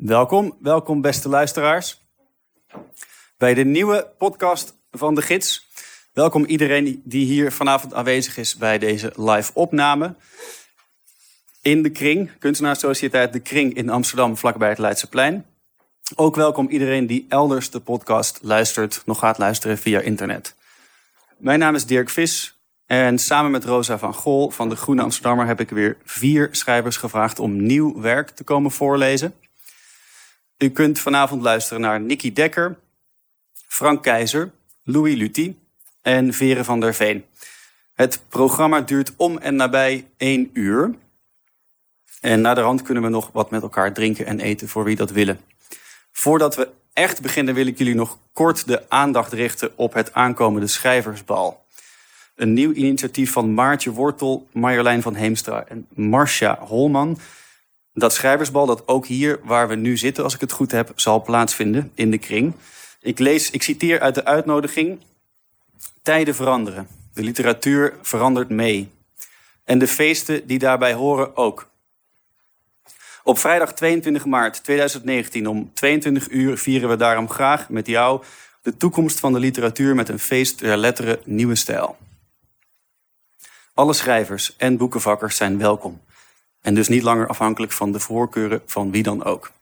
Welkom, welkom beste luisteraars bij de nieuwe podcast van de Gids. Welkom iedereen die hier vanavond aanwezig is bij deze live opname. In de Kring, kunstenaarssociëteit De Kring in Amsterdam, vlakbij het Leidseplein. Ook welkom iedereen die elders de podcast luistert, nog gaat luisteren via internet. Mijn naam is Dirk Vis en samen met Rosa van Gol van de Groene Amsterdammer heb ik weer vier schrijvers gevraagd om nieuw werk te komen voorlezen. U kunt vanavond luisteren naar Nicky Dekker, Frank Keizer, Louis Luty en Vere van der Veen. Het programma duurt om en nabij één uur. En na de kunnen we nog wat met elkaar drinken en eten voor wie dat willen. Voordat we echt beginnen wil ik jullie nog kort de aandacht richten op het aankomende schrijversbal. Een nieuw initiatief van Maartje Wortel, Marjolein van Heemstra en Marcia Holman. Dat schrijversbal dat ook hier waar we nu zitten, als ik het goed heb, zal plaatsvinden in de kring. Ik lees, ik citeer uit de uitnodiging. Tijden veranderen. De literatuur verandert mee. En de feesten die daarbij horen ook. Op vrijdag 22 maart 2019 om 22 uur vieren we daarom graag met jou de toekomst van de literatuur met een feest der letteren Nieuwe Stijl. Alle schrijvers en boekenvakkers zijn welkom en dus niet langer afhankelijk van de voorkeuren van wie dan ook.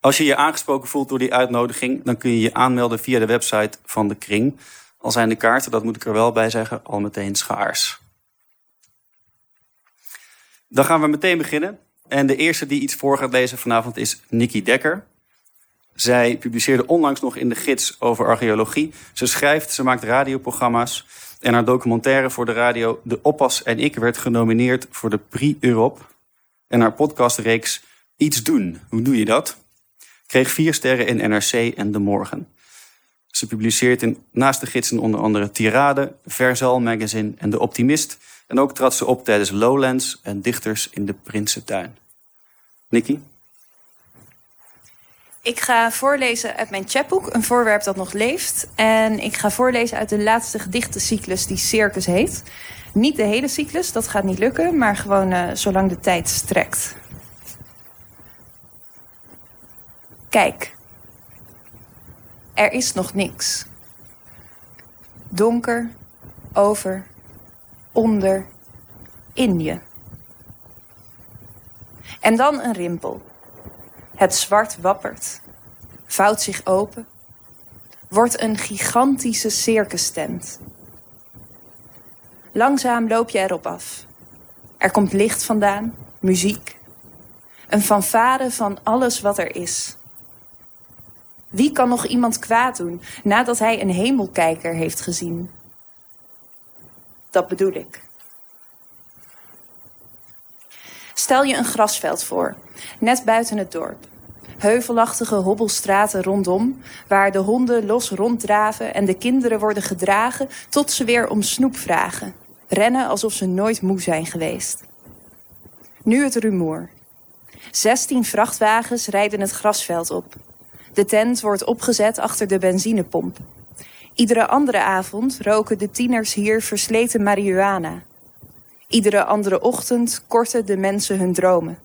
Als je je aangesproken voelt door die uitnodiging, dan kun je je aanmelden via de website van de Kring. Al zijn de kaarten, dat moet ik er wel bij zeggen, al meteen schaars. Dan gaan we meteen beginnen. En de eerste die iets voor gaat lezen vanavond is Nikki Dekker. Zij publiceerde onlangs nog in de gids over archeologie. Ze schrijft, ze maakt radioprogramma's. En haar documentaire voor de radio De Oppas en ik werd genomineerd voor de Prix Europe. En haar podcastreeks Iets doen. Hoe doe je dat? Kreeg vier sterren in NRC en De Morgen. Ze publiceert in, naast de gidsen onder andere Tirade, Verzal Magazine en De Optimist. En ook trad ze op tijdens Lowlands en Dichters in de Prinsentuin. Nikki? Ik ga voorlezen uit mijn chapboek, een voorwerp dat nog leeft. En ik ga voorlezen uit de laatste gedichtencyclus die Circus heet. Niet de hele cyclus, dat gaat niet lukken, maar gewoon uh, zolang de tijd strekt. Kijk, er is nog niks. Donker, over, onder, in je. En dan een rimpel. Het zwart wappert, vouwt zich open, wordt een gigantische circustent. Langzaam loop je erop af. Er komt licht vandaan, muziek. Een fanfare van alles wat er is. Wie kan nog iemand kwaad doen nadat hij een hemelkijker heeft gezien? Dat bedoel ik. Stel je een grasveld voor, net buiten het dorp. Heuvelachtige hobbelstraten rondom, waar de honden los ronddraven en de kinderen worden gedragen tot ze weer om snoep vragen. Rennen alsof ze nooit moe zijn geweest. Nu het rumoer. Zestien vrachtwagens rijden het grasveld op. De tent wordt opgezet achter de benzinepomp. Iedere andere avond roken de tieners hier versleten marihuana. Iedere andere ochtend korten de mensen hun dromen.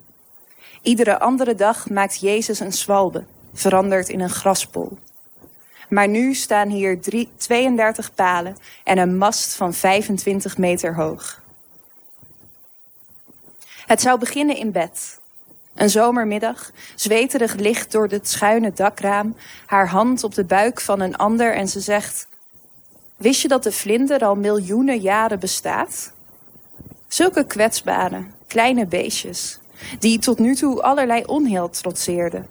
Iedere andere dag maakt Jezus een zwalbe, veranderd in een graspol. Maar nu staan hier 32 palen en een mast van 25 meter hoog. Het zou beginnen in bed. Een zomermiddag, zweterig licht door het schuine dakraam, haar hand op de buik van een ander en ze zegt: Wist je dat de vlinder al miljoenen jaren bestaat? Zulke kwetsbare, kleine beestjes, die tot nu toe allerlei onheil trotseerden.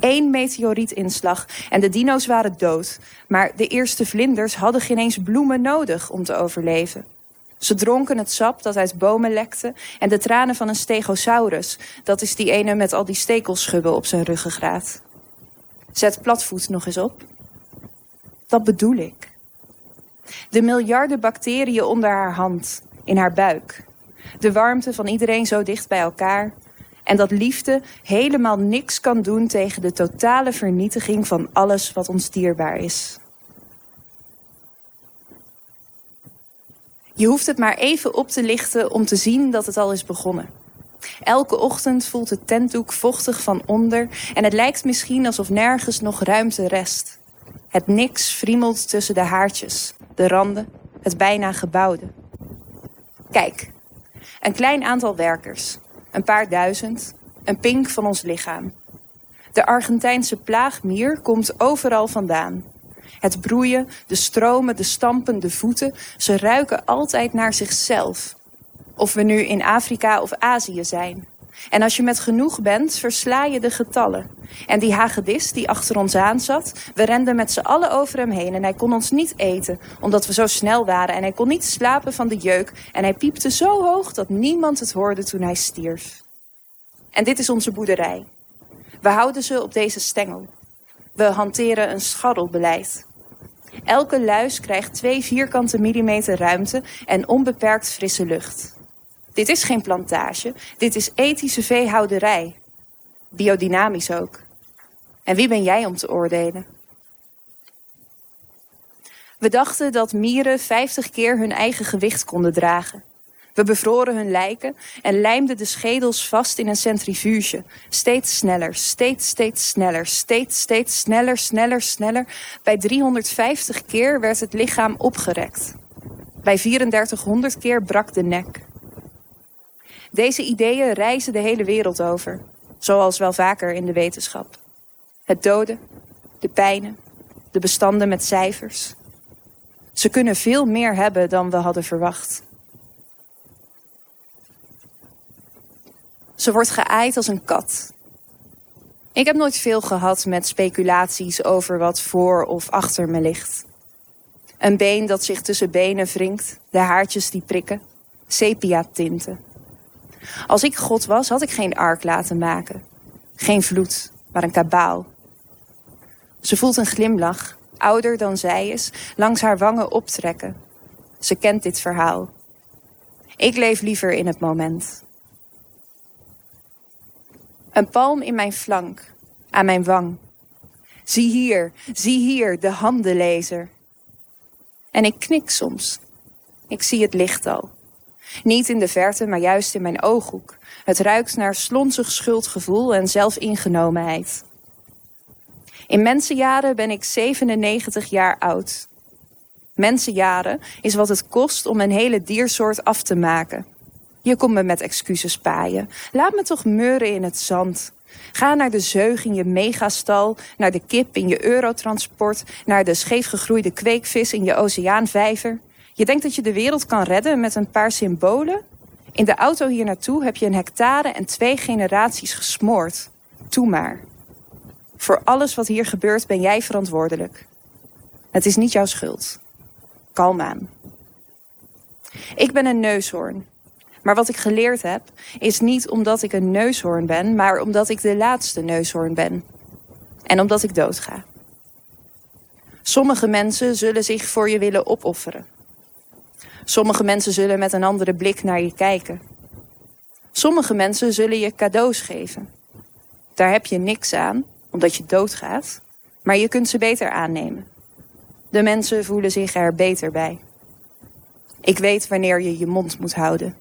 Eén meteorietinslag en de dino's waren dood, maar de eerste vlinders hadden geen eens bloemen nodig om te overleven. Ze dronken het sap dat uit bomen lekte en de tranen van een stegosaurus, dat is die ene met al die stekelschubben op zijn ruggengraat. Zet platvoet nog eens op. Dat bedoel ik. De miljarden bacteriën onder haar hand, in haar buik. De warmte van iedereen zo dicht bij elkaar. En dat liefde helemaal niks kan doen tegen de totale vernietiging van alles wat ons dierbaar is. Je hoeft het maar even op te lichten om te zien dat het al is begonnen. Elke ochtend voelt het tentdoek vochtig van onder en het lijkt misschien alsof nergens nog ruimte rest. Het niks friemelt tussen de haartjes, de randen, het bijna gebouwde. Kijk, een klein aantal werkers, een paar duizend, een pink van ons lichaam. De Argentijnse plaagmier komt overal vandaan. Het broeien, de stromen, de stampen, de voeten, ze ruiken altijd naar zichzelf. Of we nu in Afrika of Azië zijn. En als je met genoeg bent, versla je de getallen. En die hagedis die achter ons aan zat, we renden met z'n allen over hem heen en hij kon ons niet eten, omdat we zo snel waren en hij kon niet slapen van de jeuk en hij piepte zo hoog dat niemand het hoorde toen hij stierf. En dit is onze boerderij. We houden ze op deze stengel. We hanteren een scharrelbeleid. Elke luis krijgt twee vierkante millimeter ruimte en onbeperkt frisse lucht. Dit is geen plantage, dit is ethische veehouderij. Biodynamisch ook. En wie ben jij om te oordelen? We dachten dat mieren 50 keer hun eigen gewicht konden dragen. We bevroren hun lijken en lijmden de schedels vast in een centrifuge. Steeds sneller, steeds, steeds sneller, steeds, steeds sneller, sneller, sneller. Bij 350 keer werd het lichaam opgerekt. Bij 3400 keer brak de nek. Deze ideeën reizen de hele wereld over, zoals wel vaker in de wetenschap. Het doden, de pijnen, de bestanden met cijfers. Ze kunnen veel meer hebben dan we hadden verwacht. Ze wordt geaaid als een kat. Ik heb nooit veel gehad met speculaties over wat voor of achter me ligt. Een been dat zich tussen benen wringt, de haartjes die prikken, sepia-tinten. Als ik God was, had ik geen ark laten maken. Geen vloed, maar een kabaal. Ze voelt een glimlach, ouder dan zij is, langs haar wangen optrekken. Ze kent dit verhaal. Ik leef liever in het moment. Een palm in mijn flank, aan mijn wang. Zie hier, zie hier, de handenlezer. En ik knik soms. Ik zie het licht al. Niet in de verte, maar juist in mijn ooghoek. Het ruikt naar slonzig schuldgevoel en zelfingenomenheid. In mensenjaren ben ik 97 jaar oud. Mensenjaren is wat het kost om een hele diersoort af te maken. Je komt me met excuses paaien. Laat me toch meuren in het zand. Ga naar de zeug in je megastal, naar de kip in je eurotransport, naar de scheefgegroeide kweekvis in je oceaanvijver. Je denkt dat je de wereld kan redden met een paar symbolen? In de auto hier naartoe heb je een hectare en twee generaties gesmoord. Toe maar. Voor alles wat hier gebeurt ben jij verantwoordelijk. Het is niet jouw schuld. Kalm aan. Ik ben een neushoorn. Maar wat ik geleerd heb, is niet omdat ik een neushoorn ben, maar omdat ik de laatste neushoorn ben. En omdat ik doodga. Sommige mensen zullen zich voor je willen opofferen. Sommige mensen zullen met een andere blik naar je kijken. Sommige mensen zullen je cadeaus geven. Daar heb je niks aan, omdat je doodgaat, maar je kunt ze beter aannemen. De mensen voelen zich er beter bij. Ik weet wanneer je je mond moet houden.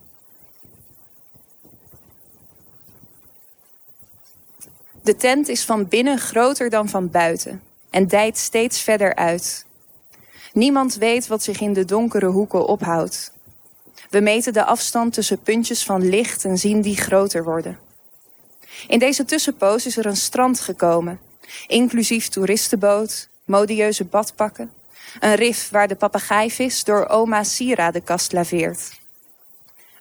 De tent is van binnen groter dan van buiten en dijt steeds verder uit. Niemand weet wat zich in de donkere hoeken ophoudt. We meten de afstand tussen puntjes van licht en zien die groter worden. In deze tussenpoos is er een strand gekomen, inclusief toeristenboot, modieuze badpakken, een rif waar de papegaaivis door oma sieradenkast laveert.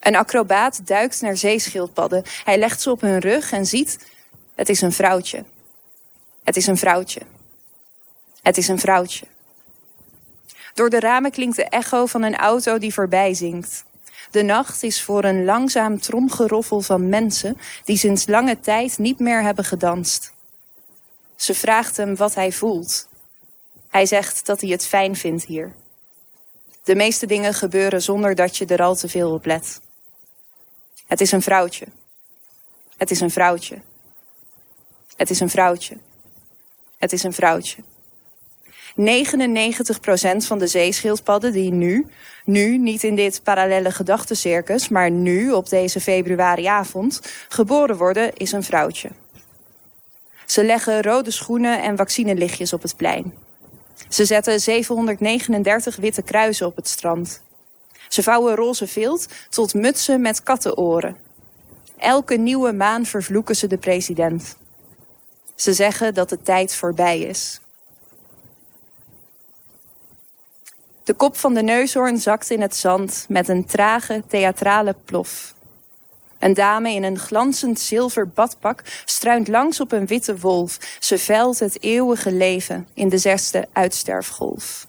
Een acrobaat duikt naar zeeschildpadden. Hij legt ze op hun rug en ziet het is een vrouwtje. Het is een vrouwtje. Het is een vrouwtje. Door de ramen klinkt de echo van een auto die voorbij zingt. De nacht is voor een langzaam tromgeroffel van mensen die sinds lange tijd niet meer hebben gedanst. Ze vraagt hem wat hij voelt. Hij zegt dat hij het fijn vindt hier. De meeste dingen gebeuren zonder dat je er al te veel op let. Het is een vrouwtje. Het is een vrouwtje. Het is een vrouwtje. Het is een vrouwtje. 99% van de zeeschildpadden die nu, nu niet in dit parallele gedachtencircus, maar nu op deze februariavond, geboren worden, is een vrouwtje. Ze leggen rode schoenen en vaccinelichtjes op het plein. Ze zetten 739 witte kruisen op het strand. Ze vouwen roze vilt tot mutsen met kattenoren. Elke nieuwe maan vervloeken ze de president. Ze zeggen dat de tijd voorbij is. De kop van de neushoorn zakt in het zand met een trage theatrale plof. Een dame in een glanzend zilver badpak struint langs op een witte wolf. Ze velt het eeuwige leven in de zesde uitsterfgolf.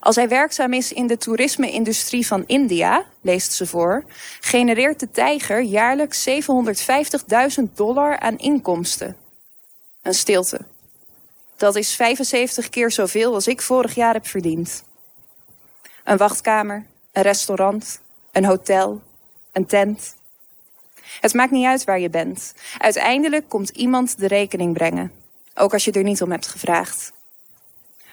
Als hij werkzaam is in de toerisme-industrie van India, leest ze voor, genereert de tijger jaarlijks 750.000 dollar aan inkomsten. Een stilte. Dat is 75 keer zoveel als ik vorig jaar heb verdiend. Een wachtkamer, een restaurant, een hotel, een tent. Het maakt niet uit waar je bent. Uiteindelijk komt iemand de rekening brengen, ook als je er niet om hebt gevraagd.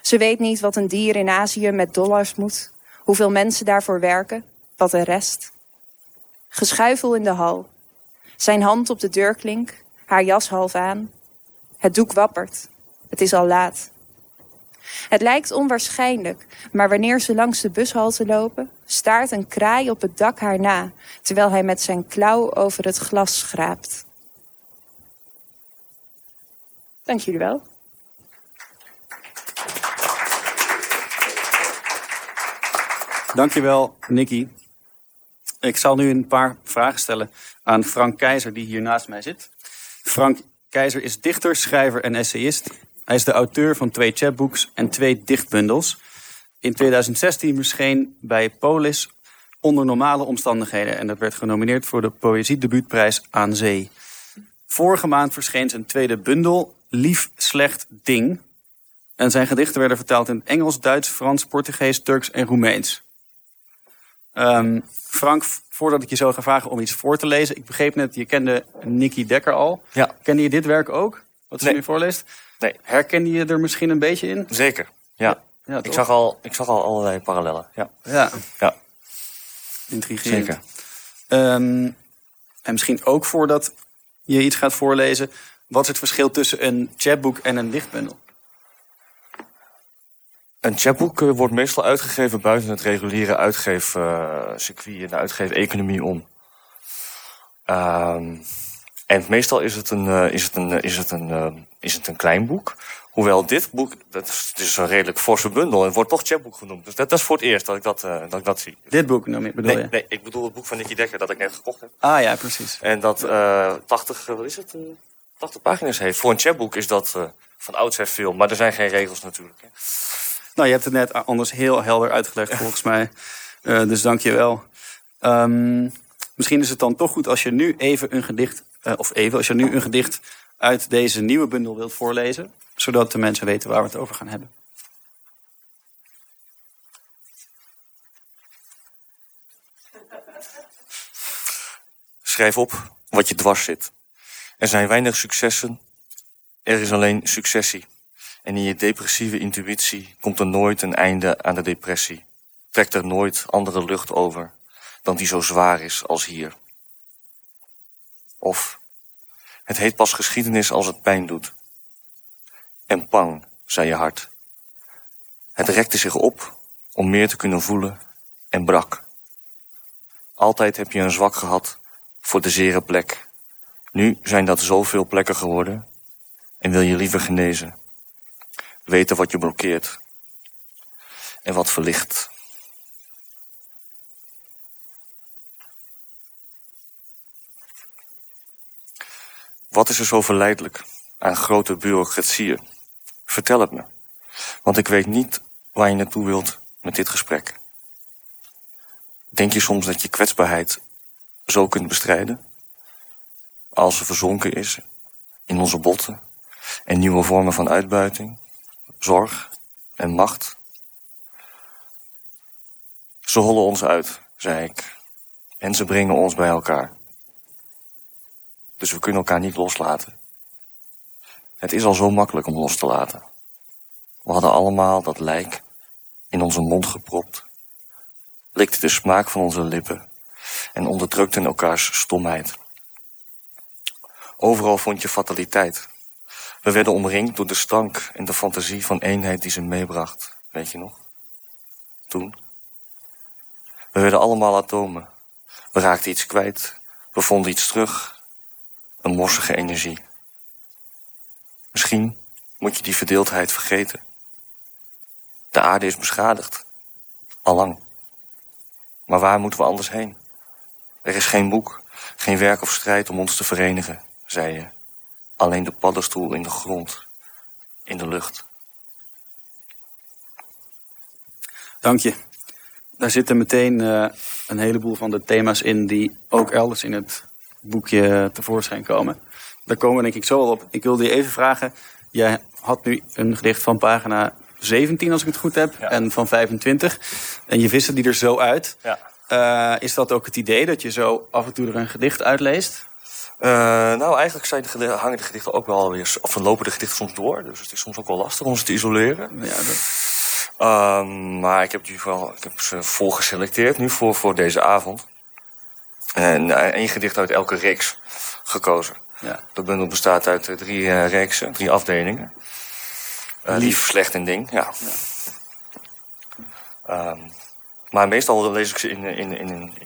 Ze weet niet wat een dier in Azië met dollars moet, hoeveel mensen daarvoor werken, wat de rest. Geschuifel in de hal, zijn hand op de deurklink, haar jas half aan. Het doek wappert. Het is al laat. Het lijkt onwaarschijnlijk, maar wanneer ze langs de bushalte lopen, staart een kraai op het dak haar na, terwijl hij met zijn klauw over het glas schraapt. Dank jullie wel. Dankjewel, Nicky. Ik zal nu een paar vragen stellen aan Frank Keizer, die hier naast mij zit. Frank Keizer is dichter, schrijver en essayist. Hij is de auteur van twee chapbooks en twee dichtbundels. In 2016 verscheen bij Polis onder normale omstandigheden en dat werd genomineerd voor de Poëziedebuutprijs aan Zee. Vorige maand verscheen zijn tweede bundel, Lief Slecht Ding. En zijn gedichten werden vertaald in Engels, Duits, Frans, Portugees, Turks en Roemeens. Um, Frank, voordat ik je zo ga vragen om iets voor te lezen. Ik begreep net, je kende Nicky Dekker al. Ja. Kende je dit werk ook? Wat ze Nee. nu voorleest? Nee. Herkende je er misschien een beetje in? Zeker. Ja. Ja, ik, zag al, ik zag al allerlei parallellen. Ja. Ja, Ja. intrigerend. Zeker. Ehm, en misschien ook voordat je iets gaat voorlezen. Wat is het verschil tussen een chatboek en een dichtbundel? Een chapboek eh, wordt meestal uitgegeven buiten het reguliere uitgeefcircuit en de uitgeefeconomie om. Ehm, en meestal is het een, eh, is het een, eh, is het een, eh, is het een klein boek. Hoewel dit boek, dat is, het is een redelijk forse bundel en het wordt toch chapboek genoemd. Dus dat, dat is voor het eerst dat ik dat, dat, ik dat zie. Dit boek noem je, bedoel Nee, je? nee, ik bedoel het boek van Nicky Dekker dat ik net gekocht heb. Ah ja, precies. En dat eh 80, eh, wat is het? eh, 80 pagina's heeft. Voor een chapboek is dat van oudsher veel, maar er zijn geen regels natuurlijk. Hè. Nou, je hebt het net anders heel helder uitgelegd volgens mij. Dus dank je wel. Ehm, misschien is het dan toch goed als je nu even een gedicht, of even, als je nu een gedicht uit deze nieuwe bundel wilt voorlezen. Zodat de mensen weten waar we het over gaan hebben. Schrijf op wat je dwars zit. Er zijn weinig successen, er is alleen successie. En in je depressieve intuïtie komt er nooit een einde aan de depressie. Trekt er nooit andere lucht over dan die zo zwaar is als hier. Of het heet pas geschiedenis als het pijn doet. En pang, zei je hart. Het rekte zich op om meer te kunnen voelen en brak. Altijd heb je een zwak gehad voor de zere plek. Nu zijn dat zoveel plekken geworden en wil je liever genezen. Weten wat je blokkeert en wat verlicht. Wat is er zo verleidelijk aan grote bureaucratieën? Vertel het me, want ik weet niet waar je naartoe wilt met dit gesprek. Denk je soms dat je kwetsbaarheid zo kunt bestrijden? Als ze verzonken is in onze botten en nieuwe vormen van uitbuiting, zorg en macht? Ze hollen ons uit, zei ik, en ze brengen ons bij elkaar. Dus we kunnen elkaar niet loslaten. Het is al zo makkelijk om los te laten. We hadden allemaal dat lijk in onze mond gepropt, likten de smaak van onze lippen en onderdrukten elkaars stomheid. Overal vond je fataliteit. We werden omringd door de stank en de fantasie van eenheid die ze meebracht. Weet je nog? Toen. We werden allemaal atomen. We raakten iets kwijt. We vonden iets terug. Een morsige energie. Misschien moet je die verdeeldheid vergeten. De aarde is beschadigd. Allang. Maar waar moeten we anders heen? Er is geen boek, geen werk of strijd om ons te verenigen, zei je. Alleen de paddenstoel in de grond, in de lucht. Dank je. Daar zitten meteen uh, een heleboel van de thema's in die ook elders in het boekje tevoorschijn komen. Daar komen we denk ik zo al op. Ik wilde je even vragen. Jij had nu een gedicht van pagina 17, als ik het goed heb, en van 25. En je viste die er zo uit. Ja. Uh, is dat ook het idee dat je zo af en toe er een gedicht uitleest? Uh, nou, eigenlijk zijn de hangen de gedichten ook wel weer, of lopen de gedichten soms door. Dus het is soms ook wel lastig om ze te isoleren. Ja, dat... Um, maar ik heb, die wel, ik heb ze vol geselecteerd nu voor, voor deze avond. En één gedicht uit elke reeks gekozen. Ja. De bundel bestaat uit drie uh, reeksen, drie afdelingen. Lief, slecht en ding, ja. ja. Um, maar meestal lees ik ze in, in, in, in, in, een,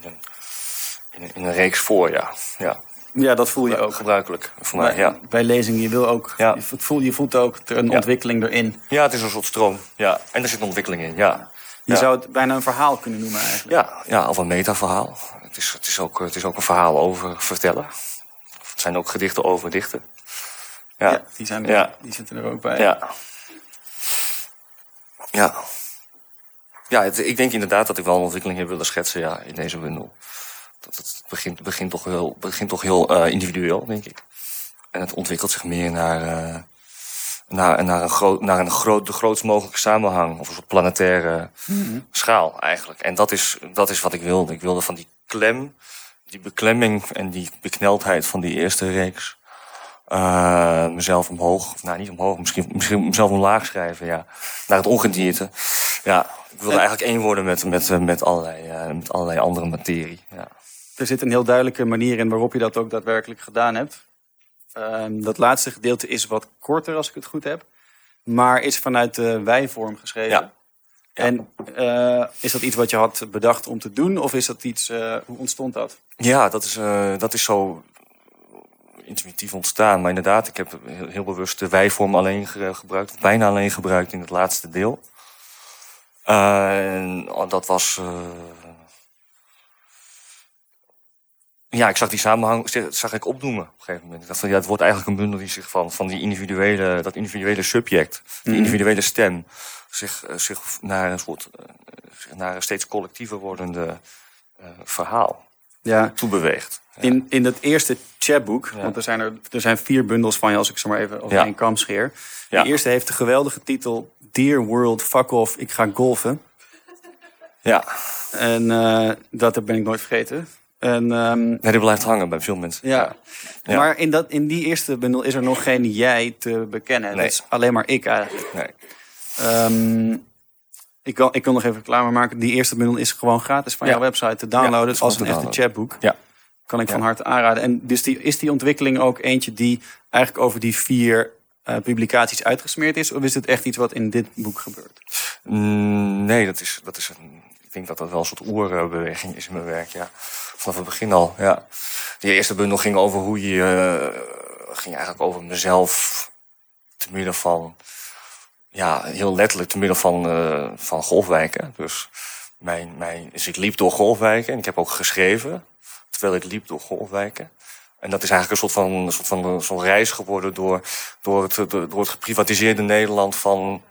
in, een, in een reeks voor, ja. ja. Ja, dat voel je ook. Gebruikelijk voor mij, ja. Bij lezing, je wil ook, ja. je, voelt, je voelt ook een Ja. ontwikkeling erin. Ja, het is een soort stroom, ja. En er zit een ontwikkeling in, ja. Je Ja. zou het bijna een verhaal kunnen noemen eigenlijk. Ja, ja of een metaverhaal. Het is, het, is ook, het is ook een verhaal over vertellen. Het zijn ook gedichten over dichten. Ja, Ja, die, zijn er, Ja. die zitten er ook bij. ja. Ja, ja het- ik denk inderdaad dat ik wel een ontwikkeling heb willen schetsen ja, in deze bundel. Dat het begint, begint toch heel, begint toch heel eh, individueel, denk ik. En het ontwikkelt zich meer naar, eh, naar, naar, een, groot, naar een groot, de grootst mogelijke samenhang. Of een soort planetaire schaal eigenlijk. En dat is, dat is wat ik wilde. Ik wilde van die klem, die beklemming en die bekneldheid van die eerste reeks. eh, mezelf omhoog, of nou niet omhoog, misschien, misschien mezelf omlaag schrijven, ja. Naar het ongedierte. Ja, ik wilde En- eigenlijk één worden met, met, eh, met, allerlei, eh, met allerlei andere materie. Ja. Er zit een heel duidelijke manier in waarop je dat ook daadwerkelijk gedaan hebt. Ehm, dat laatste gedeelte is wat korter, als ik het goed heb. Maar is vanuit de wijvorm geschreven. Ja. En eh, is dat iets wat je had bedacht om te doen? Of is dat iets, eh, hoe ontstond dat? Ja, dat is, eh, dat is zo intuïtief ontstaan. Maar inderdaad, ik heb heel, heel bewust de wijvorm alleen ge- gebruikt. Of bijna alleen gebruikt in het laatste deel. En oh, dat was... Ja, ik zag die samenhang zag- ik opdoemen op een gegeven moment. Ik dacht van, ja, het wordt eigenlijk een bundel die zich van, van die individuele, dat individuele subject, die individuele stem, zich, eh, zich naar een soort, eh, naar een steeds collectiever wordende eh, verhaal Ja, toe beweegt. in, in dat eerste chapboek, Ja. want er zijn, er, er zijn vier bundels van je, als ik ze maar even over Ja. één kam scheer. Ja. De eerste heeft de geweldige titel Dear World, fuck off, ik ga golfen. Ja, En eh, dat ben ik nooit vergeten. En ehm, nee, die blijft hangen bij veel mensen. Ja. Ja. Maar in, dat, in die eerste bundel is er nog geen jij te bekennen. Nee. Dat is alleen maar ik eigenlijk. Nee. Ehm, ik, kan, ik kan nog even reclame maken. Die eerste bundel is gewoon gratis van Ja. jouw website te downloaden. Ja, als een echte chatboek. Ja. Kan ik van harte aanraden. En dus die, is die ontwikkeling ook eentje die eigenlijk over die vier eh, publicaties uitgesmeerd is? Of is het echt iets wat in dit boek gebeurt? Mm, nee, dat is, dat is een, ik denk dat dat wel een soort oerbeweging is in mijn werk, ja. Vanaf het begin al, ja. Die eerste bundel ging over hoe je, eh, ging eigenlijk over mezelf te midden van, ja, heel letterlijk te midden van, eh, van golfwijken. Dus mijn, mijn, dus ik liep door golfwijken en ik heb ook geschreven, terwijl ik liep door golfwijken. En dat is eigenlijk een soort van, een soort van een soort reis geworden door, door, het, door het geprivatiseerde Nederland van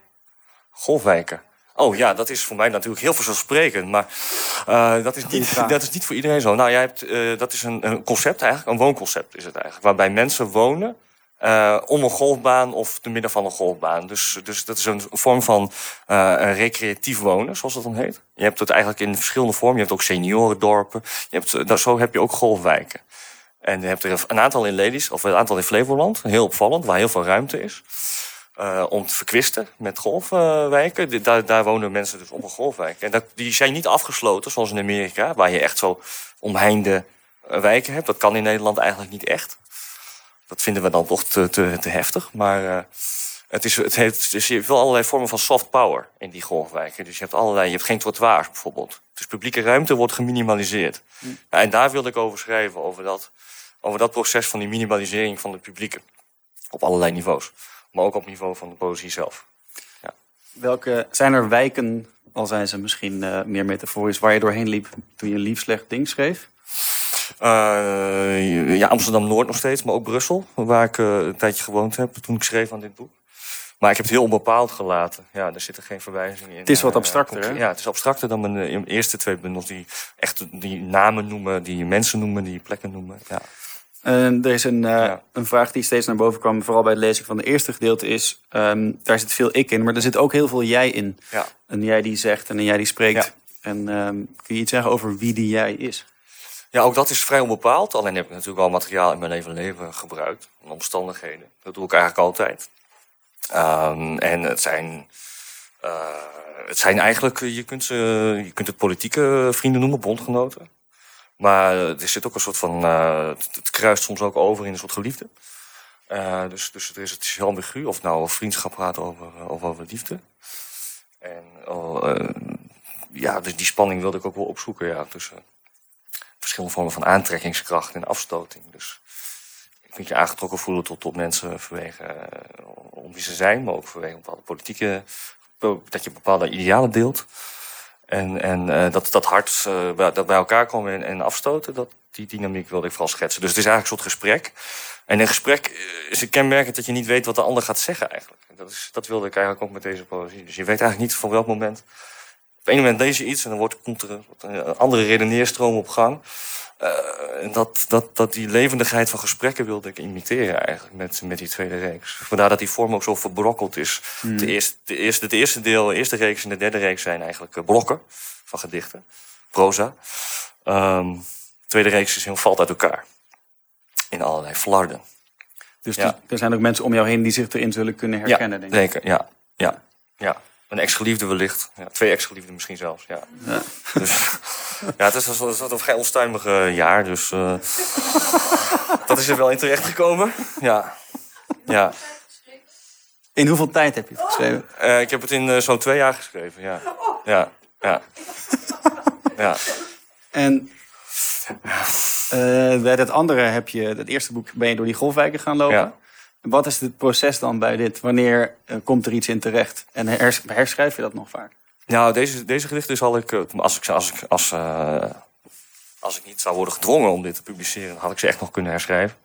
golfwijken. Oh ja, dat is voor mij natuurlijk heel vanzelfsprekend. Maar eh, dat, is niet, dat is niet voor iedereen zo. Nou, jij hebt, eh, dat is een, een concept eigenlijk, een woonconcept is het eigenlijk. Waarbij mensen wonen eh, om een golfbaan of te midden van een golfbaan. Dus, dus dat is een vorm van eh, een recreatief wonen, zoals dat dan heet. Je hebt het eigenlijk in verschillende vormen. Je hebt ook seniorendorpen. Je hebt, dat, zo heb je ook golfwijken. En je hebt er een aantal in Ladies, of een aantal in Flevoland. Heel opvallend, waar heel veel ruimte is. Uh, om te verkwisten met golfwijken. daar, daar, wonen mensen dus op een golfwijk. En dat, die zijn niet afgesloten, zoals in Amerika, waar je echt zo omheinde wijken hebt. Dat kan in Nederland eigenlijk niet echt. Dat vinden we dan toch te, te, te heftig. Maar uh, het is, het heeft, dus je hebt wel allerlei vormen van soft power in die golfwijken. Dus je hebt allerlei, je hebt geen trottoirs bijvoorbeeld. Dus publieke ruimte wordt geminimaliseerd. Hm. en daar wilde ik over schrijven, over dat, over dat proces van die minimalisering van de publieke. Op allerlei niveaus. Maar ook op niveau van de poëzie zelf. Ja. Welke zijn er wijken, al zijn ze misschien uh, meer metaforisch, waar je doorheen liep toen je een lief slecht ding schreef? Uh, ja, Amsterdam-Noord nog steeds, maar ook Brussel, waar ik uh, een tijdje gewoond heb toen ik schreef aan dit boek. Maar ik heb het heel onbepaald gelaten. Ja, er zitten geen verwijzingen in. Het is wat abstracter, hè? Ja, het is abstracter dan mijn eerste twee bundels die echt die namen noemen, die mensen noemen, die plekken noemen. Ja. Uh, er is een, uh, een vraag die steeds naar boven kwam, vooral bij het lezen van het eerste gedeelte, is: um, daar zit veel ik in, maar er zit ook heel veel jij in. Ja. En jij die zegt en jij die spreekt. Ja. En um, kun je iets zeggen over wie die jij is? Ja, ook dat is vrij onbepaald. Alleen heb ik natuurlijk al materiaal in mijn leven, leven gebruikt. En omstandigheden. Dat doe ik eigenlijk altijd. Um, en het zijn, uh, het zijn eigenlijk, je kunt, ze, je kunt het politieke vrienden noemen, bondgenoten. Maar er zit ook een soort van, het kruist soms ook over in een soort geliefde. Dus, dus er is, het is heel ambigu of nou vriendschap gaat over, of over liefde. En uh, ja, dus die spanning wilde ik ook wel opzoeken ja, tussen verschillende vormen van aantrekkingskracht en afstoting. Dus je kunt je aangetrokken voelen tot, tot mensen vanwege uh, om wie ze zijn, maar ook vanwege bepaalde politieke, dat je bepaalde idealen deelt. En, en uh, dat, dat hart uh, dat bij elkaar komen en, en, afstoten, dat, die dynamiek wilde ik vooral schetsen. Dus het is eigenlijk een soort gesprek. En een gesprek is het kenmerkend dat je niet weet wat de ander gaat zeggen eigenlijk. Dat, is, dat wilde ik eigenlijk ook met deze poëzie. Dus je weet eigenlijk niet van welk moment een moment lees je iets en dan wordt, komt er een andere redeneerstroom op gang. Uh, en dat, dat, dat die levendigheid van gesprekken wilde ik imiteren eigenlijk met, met die tweede reeks. Vandaar dat die vorm ook zo verbrokkeld is. Mm. De, eerste, de eerste, het eerste deel, de eerste reeks en de derde reeks zijn eigenlijk uh, blokken van gedichten. Proza. Um, de tweede reeks is heel, valt uit elkaar. In allerlei flarden. Dus ja. er zijn ook mensen om jou heen die zich erin zullen kunnen herkennen, ja, denk ik. Zeker, ja. ja, ja. Een ex-geliefde wellicht. Ja, twee ex-geliefden misschien zelfs. Ja. ja. Dus, ja, het is, het een vrij onstuimig jaar. Dus uh, dat is er wel in terecht gekomen. Ja. ja. In hoeveel tijd heb je het geschreven? Uh, ik heb het in uh, zo'n twee jaar geschreven, ja. Ja, ja. ja. En bij het andere heb je, het eerste boek, ben je door die golfwijken gaan lopen. Wat is het proces dan bij dit? Wanneer uh, komt er iets in terecht? En hers herschrijf je dat nog vaak? Nou, deze, deze gedichten zal ik, als ik, als ik, als, uh, als ik niet zou worden gedwongen om dit te publiceren, had ik ze echt nog kunnen herschrijven.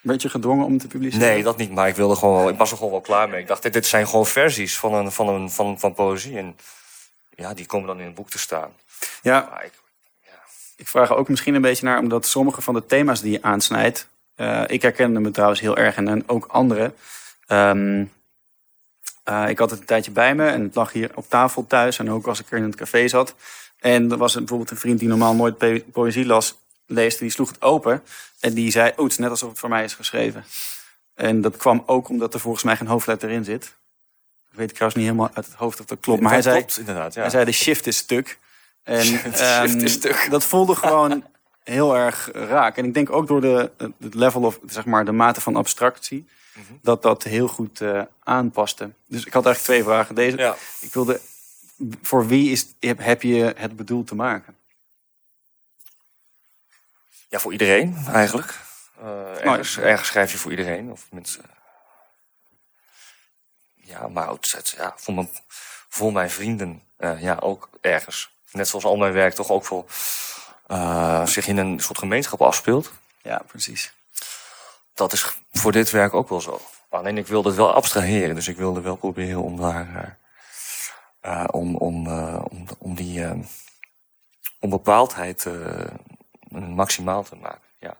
Werd je gedwongen om te publiceren? Nee, dat niet. Maar ik wilde gewoon, ik was er gewoon wel klaar mee. Ik dacht, dit, dit zijn gewoon versies van, een, van, een, van, van poëzie. En ja, die komen dan in een boek te staan. Ja. Ik, ja. ik vraag ook misschien een beetje naar, omdat sommige van de thema's die je aansnijdt, uh, ik herkende me trouwens heel erg en, en ook anderen. Um, uh, ik had het een tijdje bij me en het lag hier op tafel thuis. En ook als ik er in het café zat. En er was bijvoorbeeld een vriend die normaal nooit po poëzie las, leest. Die sloeg het open en die zei, oh, het is net alsof het voor mij is geschreven. En dat kwam ook omdat er volgens mij geen hoofdletter in zit. Ik weet trouwens niet helemaal uit het hoofd of dat klopt. Maar dat hij, klopt, zei, inderdaad, ja. hij zei, de shift is stuk. En um, stuk. dat voelde gewoon heel erg raak. En ik denk ook door de, het level of zeg maar de mate van abstractie, mm -hmm. dat dat heel goed uh, aanpaste. Dus ik had eigenlijk twee vragen. Deze, ja. ik wilde, voor wie is, heb je het bedoeld te maken? Ja, voor iedereen eigenlijk. Uh, ergens, ergens, schrijf je voor iedereen. Of mensen. Ja, maar het, ja, voor, mijn, voor mijn vrienden uh, ja, ook ergens. Net zoals al mijn werk toch ook voor uh, zich in een soort gemeenschap afspeelt. Ja, precies. Dat is voor dit werk ook wel zo. Alleen ik wilde het wel abstraheren, dus ik wilde wel proberen om daar. Uh, om, om, uh, om, om die onbepaaldheid maximaal te maken. Ja,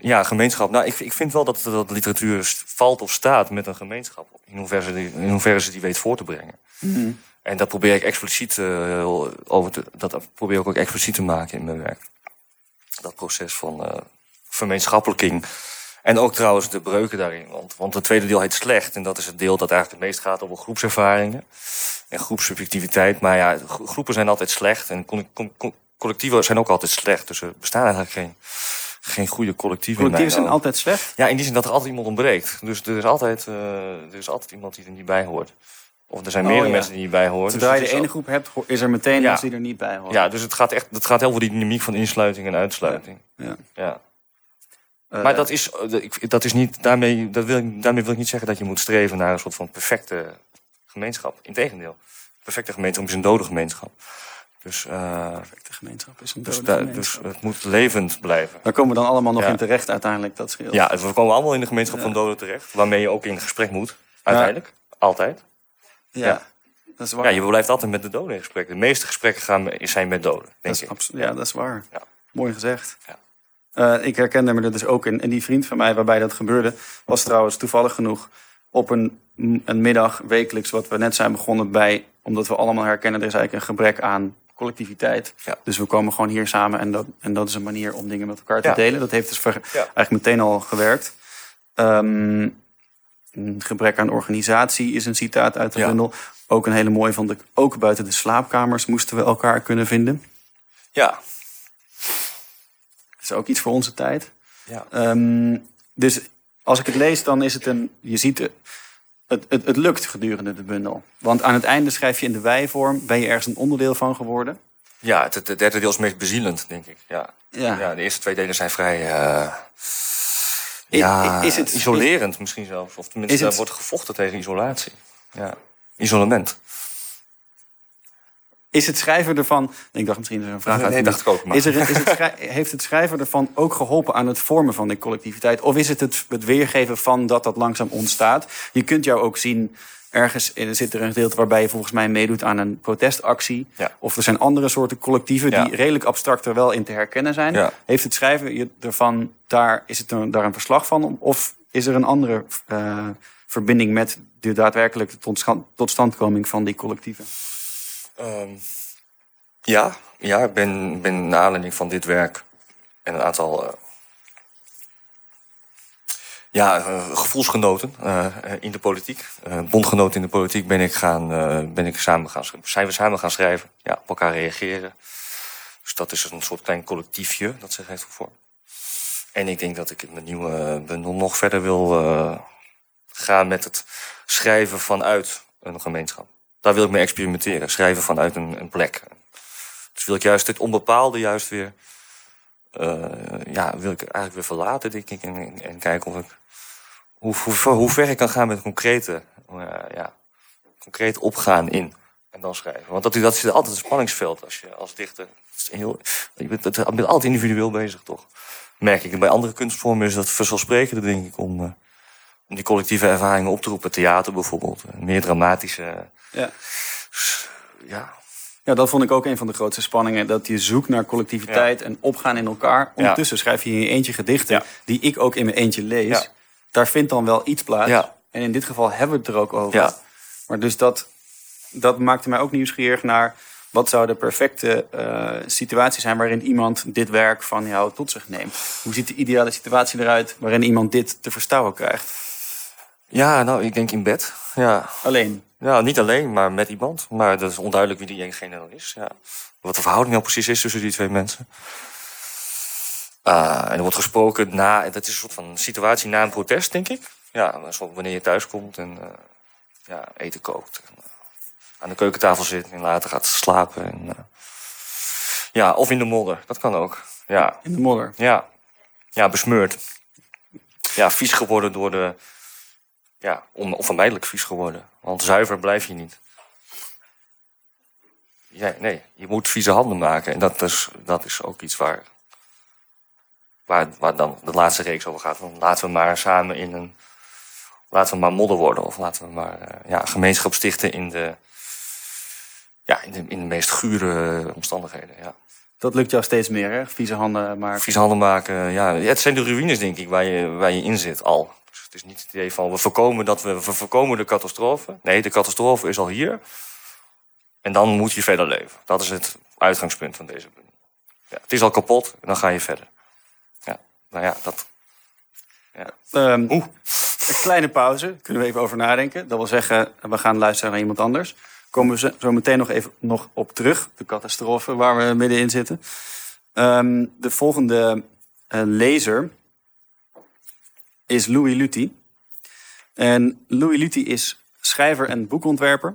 ja gemeenschap. Nou, ik, ik vind wel dat, dat literatuur valt of staat met een gemeenschap. In hoeverre, ze die, in hoeverre ze die weet voor te brengen. Mm -hmm. En dat probeer ik expliciet uh, over te, dat probeer ik ook expliciet te maken in mijn werk. dat proces van uh, vermeenschappelijking. En ook trouwens de breuken daarin. Want, want het tweede deel heet slecht. En dat is het deel dat eigenlijk het meest gaat over groepservaringen. En groepssubjectiviteit. Maar ja, groepen zijn altijd slecht. En collectieven zijn ook altijd slecht. Dus er bestaan eigenlijk geen, geen goede collectieven. Collectieven zijn altijd slecht? Ja, in die zin dat er altijd iemand ontbreekt. Dus er is altijd, uh, er is altijd iemand die er niet bij hoort. Of er zijn meerdere oh, mensen die niet bij horen. Zodra dus je de ene groep hebt, is er meteen ja. mensen die er niet bij horen. Ja, dus het gaat echt het gaat heel veel die dynamiek van insluiting en uitsluiting. Ja. ja. Uh, maar dat is, eh, dat is niet, daarmee, dat wil, daarmee wil ik niet zeggen dat je moet streven naar een soort van perfecte gemeenschap. Integendeel. Perfecte gemeenschap is een dode gemeenschap. Dus, uh, perfecte gemeenschap is een dus dode dus, gemeenschap. Dus het moet levend blijven. Daar komen we dan allemaal nog in terecht uiteindelijk, dat scheelt. Ja, we komen allemaal in de gemeenschap van doden terecht. Waarmee je ook in gesprek moet, uiteindelijk. Altijd. Ja. Dat is waar. Ja, je blijft altijd met de doden in gesprek. De meeste gesprekken gaan, zijn met doden, denk dat is ik. Ja, dat is waar. Ja. Mooi gezegd. Ja. Uh, ik herkende me er dus ook in. En die vriend van mij waarbij dat gebeurde, was trouwens toevallig genoeg op een, een middag wekelijks, wat we net zijn begonnen bij, omdat we allemaal herkennen, er is eigenlijk een gebrek aan collectiviteit. Ja. Dus we komen gewoon hier samen en dat, en dat is een manier om dingen met elkaar te delen. Dat heeft dus eigenlijk meteen al gewerkt. Um, gebrek aan organisatie is een citaat uit de bundel. Ook een hele mooie vond ik. Ook buiten de slaapkamers moesten we elkaar kunnen vinden. Ja. Dat is ook iets voor onze tijd. Ja. Um, dus als ik het lees, dan is het een. Je ziet het, het, het, het lukt gedurende de bundel. Want aan het einde schrijf je in de wijvorm. Ben je ergens een onderdeel van geworden? Ja, het, het derde deel is meest bezielend, denk ik. Ja. Ja. ja de eerste twee delen zijn vrij. Uh, ja, is het, isolerend misschien zelfs. Of tenminste, er wordt gevochten tegen isolatie. Ja isolement. Is het schrijven ervan. Ik dacht misschien is er een vraag uit. Nee, dacht ik ook. Maar. Is er, is het heeft het schrijven ervan ook geholpen aan het vormen van die collectiviteit? Of is het het, het weergeven van dat dat langzaam ontstaat? Je kunt jou ook zien. Ergens er zit er een gedeelte waarbij je volgens mij meedoet aan een protestactie. Of er zijn andere soorten collectieven die redelijk abstract er wel in te herkennen zijn. Heeft het schrijven ervan, daar, is het een, daar een verslag van? Of is er een andere uh, verbinding met de daadwerkelijke totstandkoming van die collectieven? Um, ja, ja, ik ben, ben naar aanleiding van dit werk en een aantal uh, ja, uh, gevoelsgenoten uh, in de politiek, bondgenoten in de politiek, ben ik, gaan, ben ik samen gaan, zijn we samen gaan schrijven, ja, op elkaar reageren. Dus dat is een soort klein collectiefje dat zich heeft gevormd. En ik denk dat ik in mijn nieuwe bundel nog verder wil gaan met het schrijven vanuit een gemeenschap. Daar wil ik mee experimenteren. Schrijven vanuit een, een plek. Dus wil ik juist dit onbepaalde juist weer... Ja, wil ik eigenlijk weer verlaten, denk ik. En, en kijken of ik... Hoe, hoe, hoe, ver ik kan gaan met concrete... Uh, ja, concreet opgaan in. En dan schrijven. Want dat, dat is altijd een spanningsveld als je als dichter... Heel, je bent, je bent altijd individueel bezig, toch? Merk ik. En bij andere kunstvormen is dat vanzelfsprekender, denk ik, om... Uh, om die collectieve ervaringen op te roepen. Theater bijvoorbeeld, meer dramatische. Ja. ja. Ja, dat vond ik ook een van de grootste spanningen. Dat je zoekt naar collectiviteit en opgaan in elkaar. Ondertussen schrijf je in je eentje gedichten, die ik ook in mijn eentje lees. Daar vindt dan wel iets plaats. En in dit geval hebben we het er ook over. Maar dus dat, dat maakte mij ook nieuwsgierig naar... wat zou de perfecte uh, situatie zijn waarin iemand dit werk van jou tot zich neemt? Hoe ziet de ideale situatie eruit waarin iemand dit te verstouwen krijgt? Ja, nou, ik denk in bed. Ja. Alleen? Ja, niet alleen, maar met iemand. Maar dat is onduidelijk wie diegene dan is. Ja. Wat de verhouding nou precies is tussen die twee mensen. Uh, en er wordt gesproken na, dat is een soort van situatie na een protest, denk ik. Ja, wanneer je thuis komt en uh, ja, eten kookt. En, uh, aan de keukentafel zit en later gaat slapen. En, ja, of in de modder, dat kan ook. Ja. In de modder? Ja. Ja, besmeurd. Ja, vies geworden door de, ja, onvermijdelijk vies geworden. Want zuiver blijf je niet. Ja, nee, je moet vieze handen maken. En dat is, dat is ook iets waar, waar, waar dan de laatste reeks over gaat. Want laten we maar samen in een. Laten we maar modder worden. Of laten we maar uh, ja, gemeenschap stichten in de, ja, in de, in de meest gure omstandigheden. Ja. Dat lukt jou steeds meer, hè? Vieze handen maken. Vieze handen maken, ja. Het zijn de ruïnes, denk ik, waar je, waar je in zit al. Het is niet het idee van we voorkomen, dat we, we voorkomen de catastrofe. Nee, de catastrofe is al hier. En dan moet je verder leven. Dat is het uitgangspunt van deze. Ja, het is al kapot en dan ga je verder. Nou ja, dat... Ja. Ehm, Oeh. Een kleine pauze, kunnen we even over nadenken. Dat wil zeggen, we gaan luisteren naar iemand anders. Komen we zo- meteen nog even nog op terug, de catastrofe waar we middenin zitten. Ehm, de volgende eh, lezer is Louis Luty. En Louis Luty is schrijver en boekontwerper.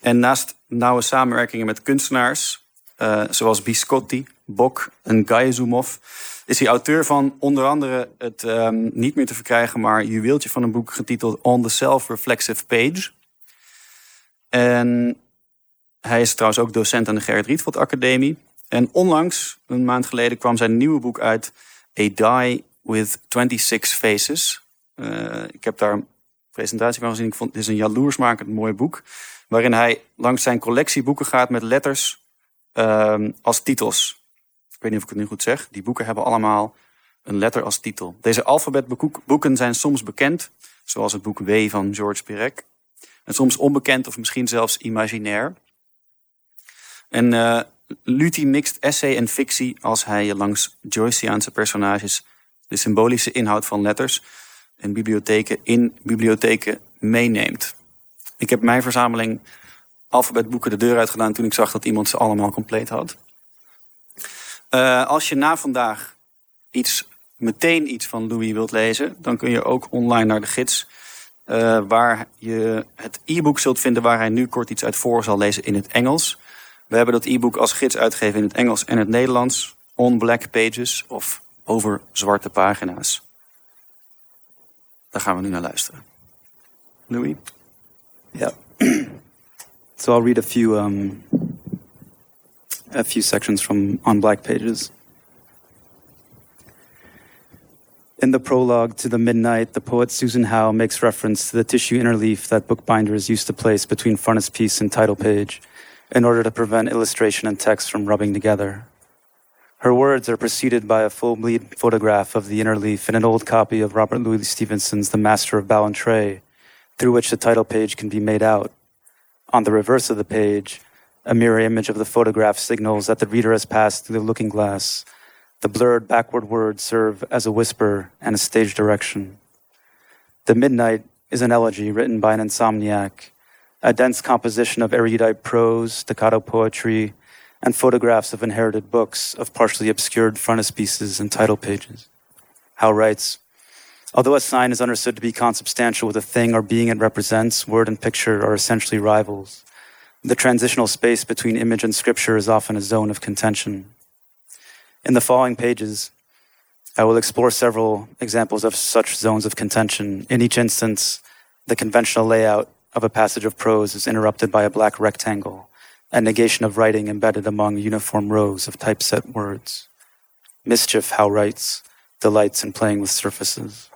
En naast nauwe samenwerkingen met kunstenaars, eh, zoals Biscotti, Bok en Gayezumov, is hij auteur van onder andere het ehm, niet meer te verkrijgen, maar juweeltje van een boek getiteld On the Self-Reflexive Page. En hij is trouwens ook docent aan de Gerrit Rietveld Academie. En onlangs, een maand geleden, kwam zijn nieuwe boek uit, A Die with 26 Faces. Eh, ik heb daar een presentatie van gezien. Ik vond het is een jaloersmakend mooi boek. Waarin hij langs zijn collectie boeken gaat met letters ehm, als titels. Ik weet niet of ik het nu goed zeg. Die boeken hebben allemaal een letter als titel. Deze alfabetboeken zijn soms bekend, zoals het boek W van George Perec. En soms onbekend of misschien zelfs imaginair. En eh Luthi mixt essay en fictie als hij langs Joyceaanse personages de symbolische inhoud van letters en bibliotheken in bibliotheken meeneemt. Ik heb mijn verzameling alfabetboeken de deur uitgedaan toen ik zag dat iemand ze allemaal compleet had. Eh, als je na vandaag iets, meteen iets van Louis wilt lezen, dan kun je ook online naar de gids. eh, waar je het e-book zult vinden waar hij nu kort iets uit voor zal lezen in het Engels. We hebben dat e-book als gids uitgegeven in het Engels en het Nederlands. On Black Pages of over zwarte pagina's. Daar gaan we nu naar luisteren. Louis? Yeah. so I'll read a few um, a few sections from on Black Pages. In the prologue to The Midnight, the poet Susan Howe makes reference to the tissue interleaf that bookbinders used to place between frontispiece and title page in order to prevent illustration and text from rubbing together. Her words are preceded by a full bleed photograph of the interleaf in an old copy of Robert Louis Stevenson's The Master of Ballantrae, through which the title page can be made out. On the reverse of the page, a mirror image of the photograph signals that the reader has passed through the looking glass. The blurred backward words serve as a whisper and a stage direction. The Midnight is an elegy written by an insomniac, a dense composition of erudite prose, staccato poetry, and photographs of inherited books of partially obscured frontispieces and title pages. Howe writes, Although a sign is understood to be consubstantial with a thing or being it represents, word and picture are essentially rivals. The transitional space between image and scripture is often a zone of contention. In the following pages, I will explore several examples of such zones of contention. In each instance, the conventional layout of a passage of prose is interrupted by a black rectangle, a negation of writing embedded among uniform rows of typeset words. Mischief, Howe writes, delights in playing with surfaces.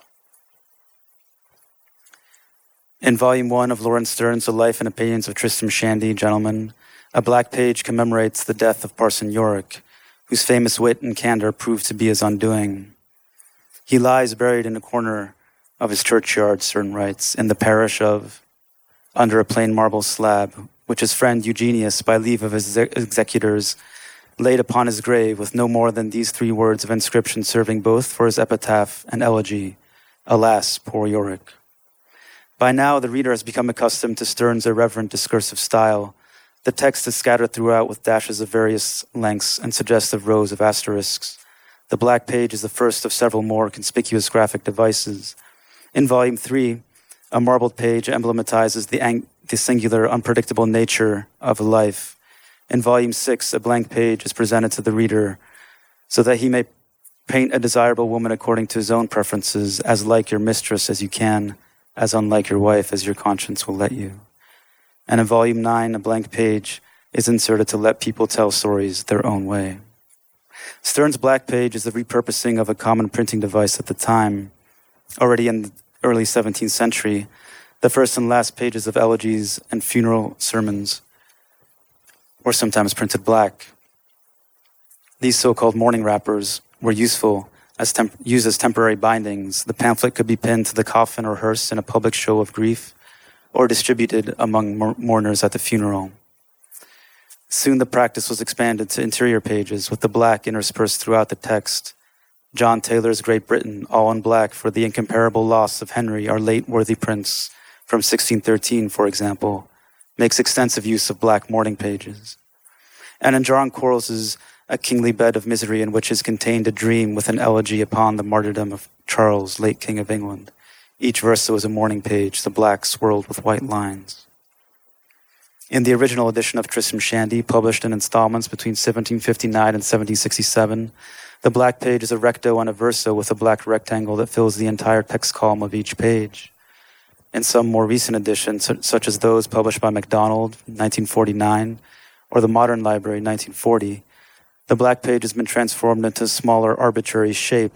In Volume 1 of Lawrence Stern's The Life and Opinions of Tristram Shandy, Gentleman, a black page commemorates the death of Parson Yorick, whose famous wit and candor proved to be his undoing. He lies buried in a corner of his churchyard, Stern writes, in the parish of, under a plain marble slab, which his friend Eugenius, by leave of his exe- executors, laid upon his grave with no more than these three words of inscription serving both for his epitaph and elegy Alas, poor Yorick. By now, the reader has become accustomed to Stern's irreverent discursive style. The text is scattered throughout with dashes of various lengths and suggestive rows of asterisks. The black page is the first of several more conspicuous graphic devices. In Volume 3, a marbled page emblematizes the, ang- the singular, unpredictable nature of a life. In Volume 6, a blank page is presented to the reader so that he may paint a desirable woman according to his own preferences, as like your mistress as you can, as unlike your wife as your conscience will let you. And in Volume 9, a blank page is inserted to let people tell stories their own way. Stern's black page is the repurposing of a common printing device at the time. Already in the early 17th century, the first and last pages of elegies and funeral sermons were sometimes printed black. These so called mourning wrappers were useful as temp- used as temporary bindings. The pamphlet could be pinned to the coffin or hearse in a public show of grief or distributed among mour- mourners at the funeral. Soon the practice was expanded to interior pages with the black interspersed throughout the text. John Taylor's Great Britain, all in black for the incomparable loss of Henry, our late worthy prince, from 1613, for example, makes extensive use of black mourning pages. And in John Quarles's A Kingly Bed of Misery, in which is contained a dream with an elegy upon the martyrdom of Charles, late King of England. Each verso is a mourning page, the black swirled with white lines. In the original edition of Tristram Shandy, published in installments between 1759 and 1767, the black page is a recto and a verso with a black rectangle that fills the entire text column of each page. In some more recent editions, such as those published by MacDonald, 1949, or the Modern Library, 1940, the black page has been transformed into a smaller, arbitrary shape.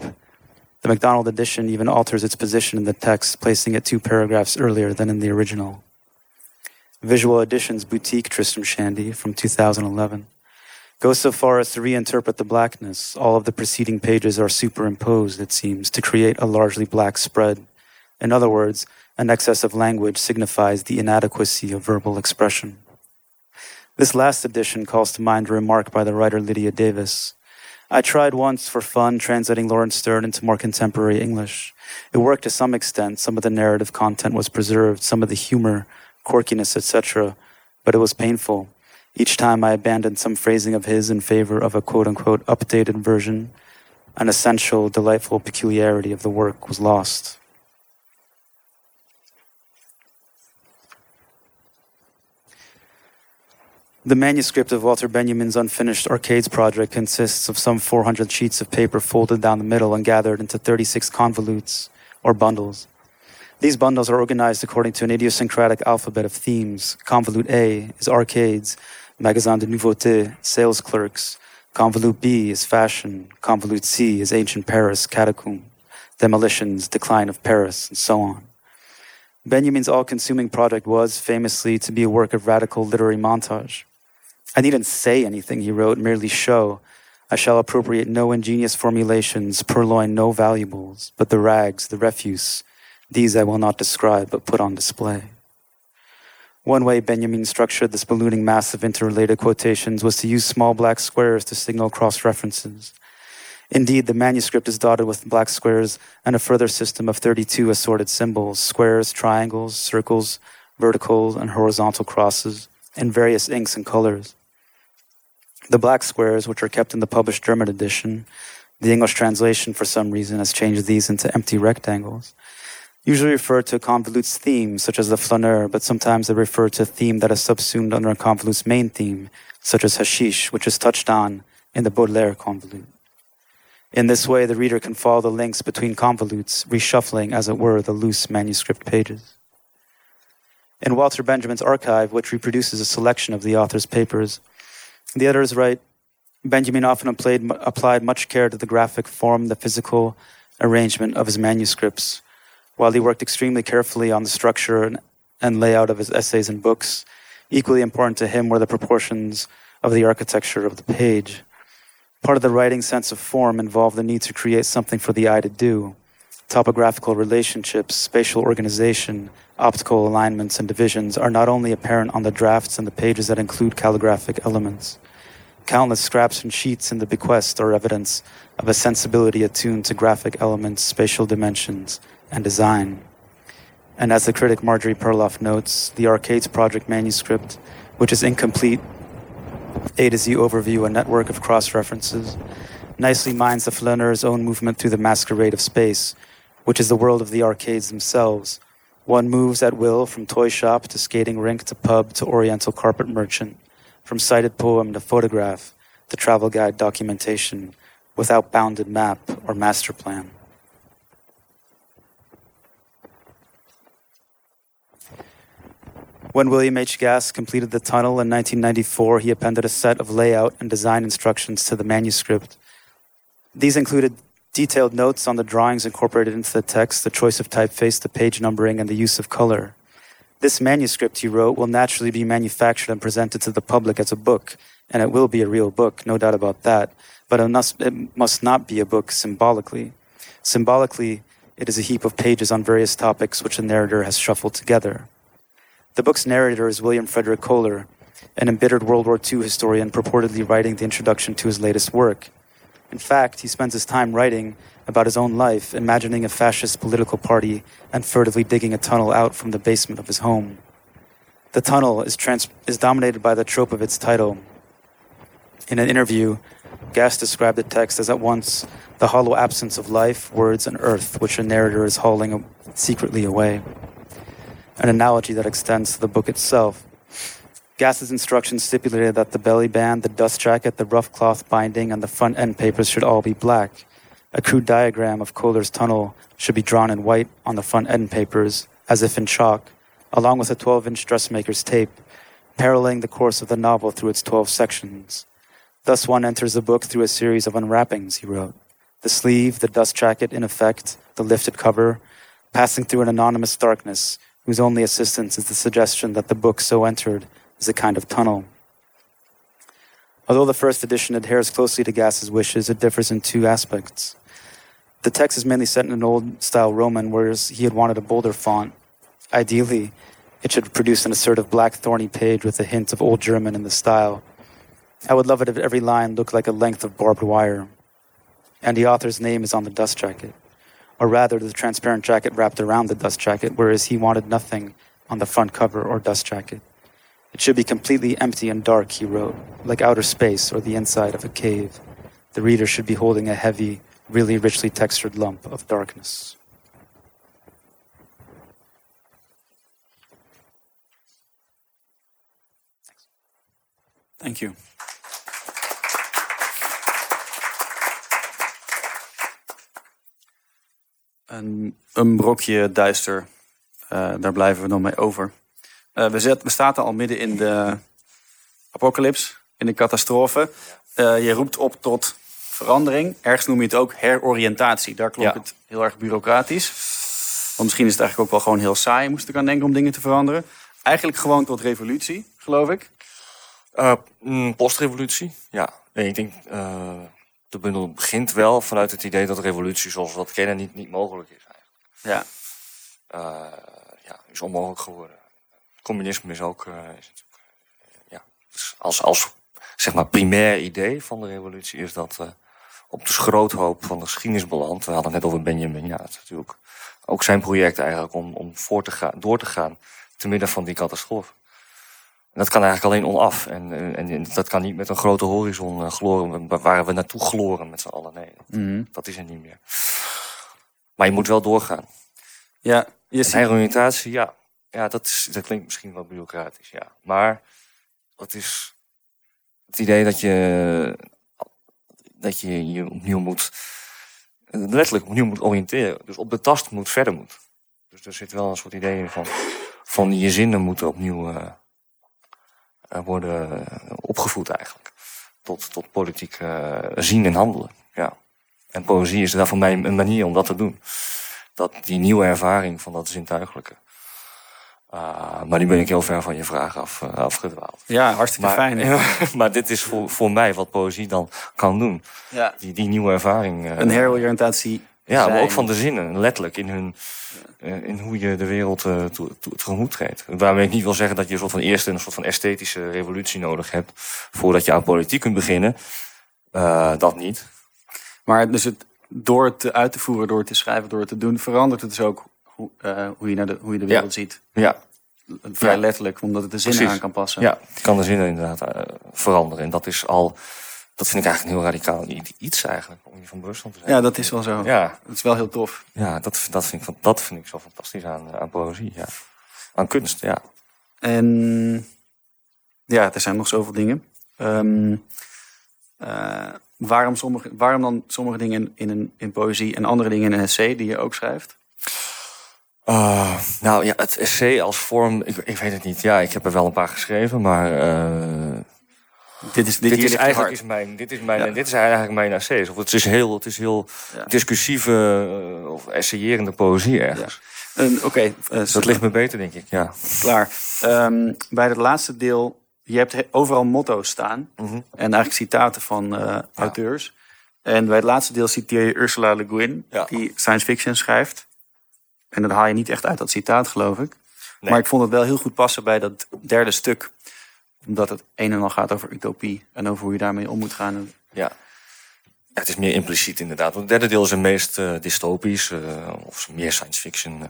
The MacDonald edition even alters its position in the text, placing it two paragraphs earlier than in the original. Visual Editions Boutique Tristram Shandy from 2011 goes so far as to reinterpret the blackness. All of the preceding pages are superimposed, it seems, to create a largely black spread. In other words, an excess of language signifies the inadequacy of verbal expression. This last edition calls to mind a remark by the writer Lydia Davis. I tried once for fun translating Laurence Sterne into more contemporary English. It worked to some extent. Some of the narrative content was preserved, some of the humor quirkiness, etc., but it was painful. Each time I abandoned some phrasing of his in favor of a quote unquote updated version, an essential, delightful peculiarity of the work was lost. The manuscript of Walter Benjamin's unfinished Arcades project consists of some 400 sheets of paper folded down the middle and gathered into 36 convolutes, or bundles. These bundles are organized according to an idiosyncratic alphabet of themes. Convolute A is arcades, magasin de nouveautés, sales clerks. Convolute B is fashion. Convolute C is ancient Paris, catacomb, demolitions, decline of Paris, and so on. Benjamin's all consuming project was, famously, to be a work of radical literary montage. I needn't say anything, he wrote, merely show. I shall appropriate no ingenious formulations, purloin no valuables, but the rags, the refuse, these I will not describe, but put on display. One way Benjamin structured this ballooning mass of interrelated quotations was to use small black squares to signal cross references. Indeed, the manuscript is dotted with black squares and a further system of 32 assorted symbols squares, triangles, circles, vertical and horizontal crosses, in various inks and colors. The black squares, which are kept in the published German edition, the English translation, for some reason, has changed these into empty rectangles usually refer to convolute's theme, such as the flaneur, but sometimes they refer to a theme that is subsumed under a convolute's main theme, such as hashish, which is touched on in the Baudelaire convolute. In this way, the reader can follow the links between convolutes, reshuffling, as it were, the loose manuscript pages. In Walter Benjamin's archive, which reproduces a selection of the author's papers, the editors write Benjamin often applied, applied much care to the graphic form, the physical arrangement of his manuscripts, while he worked extremely carefully on the structure and, and layout of his essays and books, equally important to him were the proportions of the architecture of the page. Part of the writing sense of form involved the need to create something for the eye to do. Topographical relationships, spatial organization, optical alignments, and divisions are not only apparent on the drafts and the pages that include calligraphic elements. Countless scraps and sheets in the bequest are evidence of a sensibility attuned to graphic elements, spatial dimensions, and design. And as the critic Marjorie Perloff notes, the Arcades Project manuscript, which is incomplete, A to Z overview, a network of cross references, nicely mines the flaneur's own movement through the masquerade of space, which is the world of the arcades themselves. One moves at will from toy shop to skating rink to pub to oriental carpet merchant, from cited poem to photograph to travel guide documentation, without bounded map or master plan. When William H. Gask completed the tunnel in 1994, he appended a set of layout and design instructions to the manuscript. These included detailed notes on the drawings incorporated into the text, the choice of typeface, the page numbering, and the use of color. This manuscript, he wrote, will naturally be manufactured and presented to the public as a book, and it will be a real book, no doubt about that, but it must, it must not be a book symbolically. Symbolically, it is a heap of pages on various topics which the narrator has shuffled together. The book's narrator is William Frederick Kohler, an embittered World War II historian purportedly writing the introduction to his latest work. In fact, he spends his time writing about his own life, imagining a fascist political party, and furtively digging a tunnel out from the basement of his home. The tunnel is, trans- is dominated by the trope of its title. In an interview, Gass described the text as at once the hollow absence of life, words, and earth which a narrator is hauling secretly away. An analogy that extends to the book itself. Gass's instructions stipulated that the belly band, the dust jacket, the rough cloth binding, and the front end papers should all be black. A crude diagram of Kohler's tunnel should be drawn in white on the front end papers, as if in chalk, along with a 12 inch dressmaker's tape, paralleling the course of the novel through its 12 sections. Thus, one enters the book through a series of unwrappings, he wrote. The sleeve, the dust jacket, in effect, the lifted cover, passing through an anonymous darkness whose only assistance is the suggestion that the book so entered is a kind of tunnel. Although the first edition adheres closely to Gass's wishes, it differs in two aspects. The text is mainly set in an old style Roman, whereas he had wanted a bolder font. Ideally, it should produce an assertive black thorny page with a hint of Old German in the style. I would love it if every line looked like a length of barbed wire. And the author's name is on the dust jacket. Or rather, the transparent jacket wrapped around the dust jacket, whereas he wanted nothing on the front cover or dust jacket. It should be completely empty and dark, he wrote, like outer space or the inside of a cave. The reader should be holding a heavy, really richly textured lump of darkness. Thank you. Een, een brokje duister, uh, daar blijven we dan mee over. Uh, we, zet, we staan al midden in de apocalyps, in de catastrofe. Uh, je roept op tot verandering. Ergens noem je het ook heroriëntatie. Daar klonk ja. het heel erg bureaucratisch. Want misschien is het eigenlijk ook wel gewoon heel saai, moest ik aan denken, om dingen te veranderen. Eigenlijk gewoon tot revolutie, geloof ik. Uh, postrevolutie, ja. Nee, ik denk, uh, de bundel begint wel vanuit het idee dat revolutie zoals we dat kennen niet, niet mogelijk is eigenlijk. Ja. Uh, ja, is onmogelijk geworden. Communisme is ook, is natuurlijk, ja, als, als zeg maar primair idee van de revolutie is dat op de schroothoop van de geschiedenis belandt. We hadden het net over Benjamin, ja, het is natuurlijk ook zijn project eigenlijk om, om voor te gaan, door te gaan te midden van die catastrofe. En dat kan eigenlijk alleen onaf. En, en, en, dat kan niet met een grote horizon gloren, waar we naartoe gloren met z'n allen. Nee, dat, mm. dat, is er niet meer. Maar je moet wel doorgaan. Ja, je oriëntatie, ja. Ja, dat, is, dat klinkt misschien wel bureaucratisch, ja. Maar dat is het idee dat je, dat je je opnieuw moet, letterlijk opnieuw moet oriënteren. Dus op de tast moet verder moet. Dus er zit wel een soort idee in van, van je zinnen moeten opnieuw uh, worden opgevoed eigenlijk. Tot, tot politiek uh, zien en handelen. Ja. En poëzie is daar voor mij een manier om dat te doen. Dat, die nieuwe ervaring van dat zintuigelijke. Uh, maar nu ben ik heel ver van je vraag af, uh, afgedwaald. Ja, hartstikke maar, fijn. maar dit is voor, voor mij wat poëzie dan kan doen. Ja. Die, die nieuwe ervaring. Uh, een heroriëntatie. Ja, zijn. maar ook van de zinnen, letterlijk in, hun, ja. in hoe je de wereld uh, tegemoet treedt. Waarmee ik niet wil zeggen dat je een soort van eerste een soort van esthetische revolutie nodig hebt voordat je aan politiek kunt beginnen. Uh, dat niet. Maar dus het, door het uit te voeren, door het te schrijven, door het te doen, verandert het dus ook hoe, uh, hoe, je, naar de, hoe je de wereld ja. ziet. Ja. Vrij Ja. letterlijk, omdat het de Precies. aan kan passen. Ja, het kan de zinnen inderdaad uh, veranderen. En dat is al, dat vind ik eigenlijk een heel radicaal iets eigenlijk, om je van bewust van te zijn. Ja, dat is wel zo. Ja, Dat is wel heel tof. ja dat, dat, vind ik, dat vind ik zo fantastisch aan, aan poëzie, ja. Aan kunst, ja. En ja, er zijn nog zoveel dingen. Ehm, eh, waarom, sommige, waarom dan sommige dingen in, in, een, in poëzie en andere dingen in een essay die je ook schrijft? Uh, nou ja, het essay als vorm, ik, ik weet het niet. Ja, ik heb er wel een paar geschreven, maar uh, Dit is, dit is eigenlijk is mijn, dit is mijn, Ja. dit is eigenlijk mijn essays. Of het is heel, het is heel Ja. discussieve uh, of essayerende poëzie ergens. En, Oké, eh, dat ligt me beter, denk ik. Ja. klaar. Ehm, bij het laatste deel, je hebt he- overal motto's staan. Mhm. En eigenlijk citaten van eh, auteurs. En bij het laatste deel citeer je Ursula Le Guin, die science fiction schrijft. En dat haal je niet echt uit dat citaat, geloof ik. Nee. Maar ik vond het wel heel goed passen bij dat derde stuk. Omdat het een en al gaat over utopie en over hoe je daarmee om moet gaan. Ja. Ja, het is meer impliciet inderdaad. Want het derde deel is een meest uh, dystopisch, uh, of meer science fiction. Uh,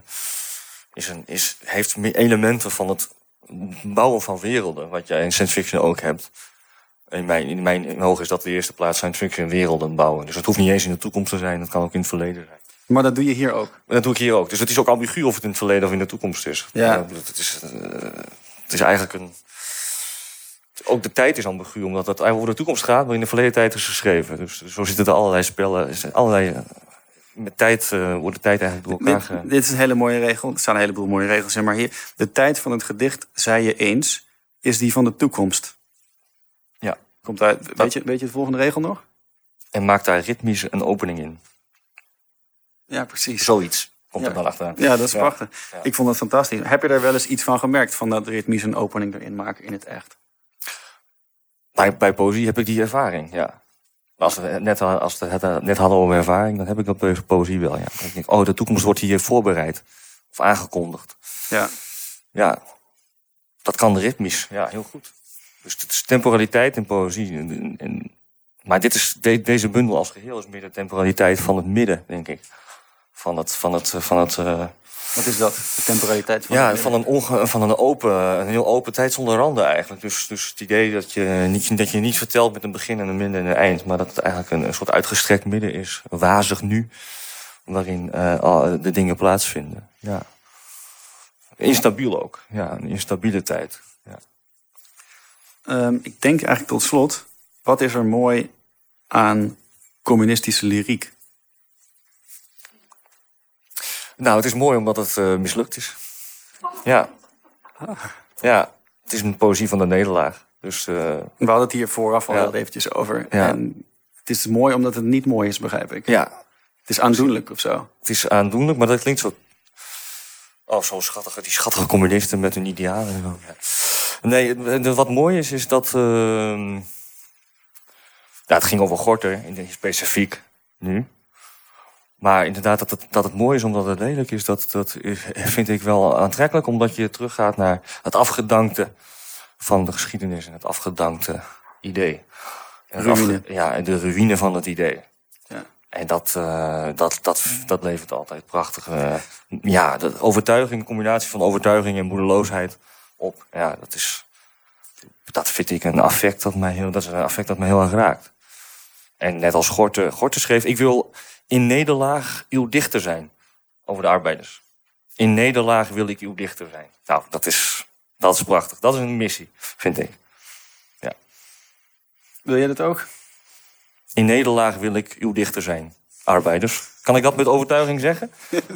is een, is, heeft meer elementen van het bouwen van werelden, wat jij in science fiction ook hebt. In mijn, in mijn ogen is dat de eerste plaats science fiction werelden bouwen. Dus het hoeft niet eens in de toekomst te zijn, dat kan ook in het verleden zijn. Maar dat doe je hier ook? Dat doe ik hier ook. Dus het is ook ambigu of het in het verleden of in de toekomst is. Ja. het, is, het is eigenlijk een ook de tijd is ambigu, omdat het over de toekomst gaat, maar in de verleden tijd is geschreven. Dus zo zitten er allerlei spellen, allerlei, eh, met tijd uh, wordt de tijd eigenlijk door elkaar dit, dit, is een hele mooie regel, er staan een heleboel mooie regels in, maar hier, de tijd van het gedicht, zei je eens, is die van de toekomst. Ja. Komt uit, weet, je, weet je de volgende regel nog? En maakt daar ritmisch een opening in. Ja, precies. Zoiets komt er dan achteraan. Ja, dat is prachtig. Ik vond het fantastisch. Heb je daar wel eens iets van gemerkt, van dat ritmisch een opening erin maken in het echt? Bij, bij poëzie heb ik die ervaring, ja. Als we het net, als we het net hadden over ervaring, dan heb ik dat bij poëzie wel. Ja. Dan denk ik, oh, de toekomst wordt hier voorbereid of aangekondigd. Ja. Ja, dat kan ritmisch. Ja, heel goed. Dus het is temporaliteit in poëzie. En, en, maar dit is, deze bundel als geheel is meer de temporaliteit van het midden, denk ik. Van het, van het, van het, uh, wat is dat? De temporaliteit van Ja, van een, onge, van een open, een heel open tijd zonder randen eigenlijk. Dus, dus het idee dat je, niet, dat je niet vertelt met een begin en een midden en een eind, maar dat het eigenlijk een, een soort uitgestrekt midden is. Wazig nu, waarin uh, de dingen plaatsvinden. Ja. Instabiel ook. Ja, een instabiele tijd. Ja. Um, ik denk eigenlijk tot slot, wat is er mooi aan communistische lyriek? Nou, het is mooi omdat het uh, mislukt is. Ja. Ja, het is een poëzie van de nederlaag. Dus, uh, We hadden het hier vooraf al ja. eventjes over. Ja. En het is mooi omdat het niet mooi is, begrijp ik. Ja. Het is aandoenlijk of zo. Het is aandoenlijk, maar dat klinkt zo... Oh, zo schattig. Die schattige communisten met hun idealen. Nee, wat mooi is, is dat... Uh, ja, het ging over Gorter, in specifiek, nu. Maar inderdaad, dat het, dat het mooi is omdat het lelijk is, dat, dat vind ik wel aantrekkelijk. Omdat je teruggaat naar het afgedankte van de geschiedenis en het afgedankte idee. En ruïne. ja, de ruïne van het idee. Ja. En dat, uh, dat, dat, dat levert altijd prachtig. Uh, ja, de overtuiging, combinatie van overtuiging en moedeloosheid op. Ja, dat is, dat vind ik een affect dat mij heel, dat is een affect dat mij heel erg raakt. En net als Gorte, Gorte schreef, ik wil in nederlaag uw dichter zijn. Over de arbeiders. In nederlaag wil ik uw dichter zijn. Nou, dat is, dat is prachtig. Dat is een missie, vind ik. Ja. Wil jij dat ook? In nederlaag wil ik uw dichter zijn. Arbeiders. Kan ik dat met overtuiging zeggen?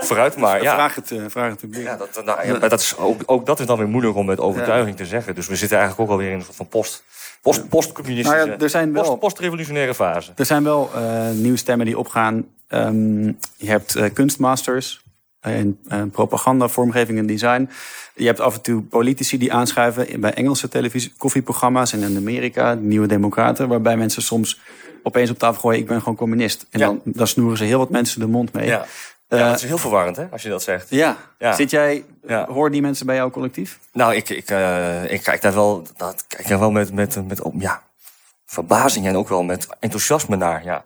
Vooruit maar, ja. Vraag het, uh, vraag het ja, dat, nou, ja, dat is ook, ook dat is dan weer moeilijk om met overtuiging ja. te zeggen. Dus we zitten eigenlijk ook alweer in een soort van post Post, postcommunistische, nou ja, er zijn wel, post, postrevolutionaire fase. Er zijn wel uh, nieuwe stemmen die opgaan. Um, je hebt uh, kunstmasters in uh, propaganda, vormgeving en design. Je hebt af en toe politici die aanschuiven bij Engelse televisie, koffieprogramma's en in Amerika, Nieuwe Democraten, waarbij mensen soms opeens op tafel gooien: ik ben gewoon communist. En ja. dan, dan snoeren ze heel wat mensen de mond mee. Ja. Ja, dat is heel verwarrend, hè, als je dat zegt. Ja. Ja. Zit jij, Ja. hoor die mensen bij jouw collectief? Nou, ik, ik, uh, ik kijk daar wel, dat, kijk daar wel met, met, met op, ja, verbazing en ook wel met enthousiasme naar. Ja.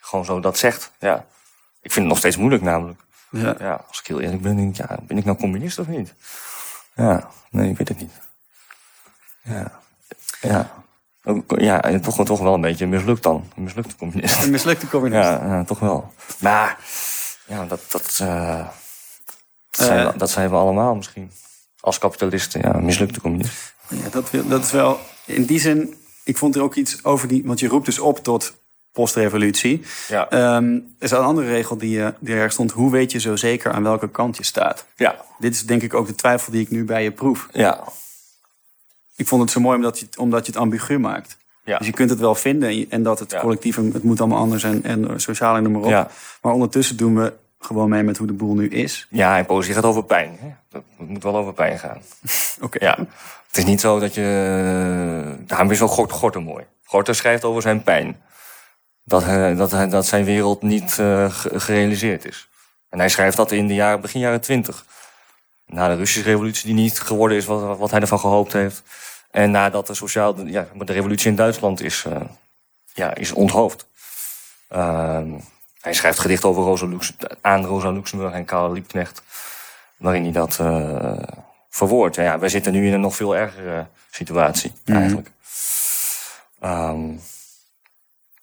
Gewoon zo dat zegt. Ja. Ik vind het nog steeds moeilijk, namelijk. Ja. Ja, als ik heel eerlijk ben, denk ik, ja, ben ik nou communist of niet? Ja, nee, ik weet het niet. Ja. Ja. Ja, toch, toch wel een beetje mislukt dan. Een mislukte communist. Een mislukte communist. Ja, ja, toch wel. Maar ja, dat, dat, eh, dat, zijn, Eh. we- dat zijn we allemaal misschien. Als kapitalisten, ja, mislukte communisten. Ja, dat, dat is wel. In die zin, ik vond er ook iets over die. Want je roept dus op tot postrevolutie. Ja. Ehm, er is een andere regel die, eh, die er stond. Hoe weet je zo zeker aan welke kant je staat? Ja. Dit is denk ik ook de twijfel die ik nu bij je proef. Ja. Ik vond het zo mooi omdat je, omdat je het ambigu maakt. Ja. Dus je kunt het wel vinden en, dat het collectief, het moet allemaal anders en, en sociaal en noem maar op. Maar ondertussen doen we gewoon mee met hoe de boel nu is. Ja, en poëzie gaat over pijn. Hè? Dat het moet wel over pijn gaan. Oké. Ja. Het is niet zo dat je... Daarom is wel Gort, Gorter mooi. Gorter schrijft over zijn pijn. Dat, hij, dat, hij, dat zijn wereld niet eh, ge- gerealiseerd is. En hij schrijft dat in de jaren, begin jaren twintig. na de Russische revolutie die niet geworden is wat, wat hij ervan gehoopt heeft. En nadat de, sociaal, ja, de revolutie in Duitsland is, uh, ja, is onthoofd. Uh, hij schrijft gedichten over Rosa Lux, aan Rosa Luxemburg en Karl Liebknecht. Waarin hij dat uh, verwoordt. Ja, wij zitten nu in een nog veel ergere situatie mm. eigenlijk. Um,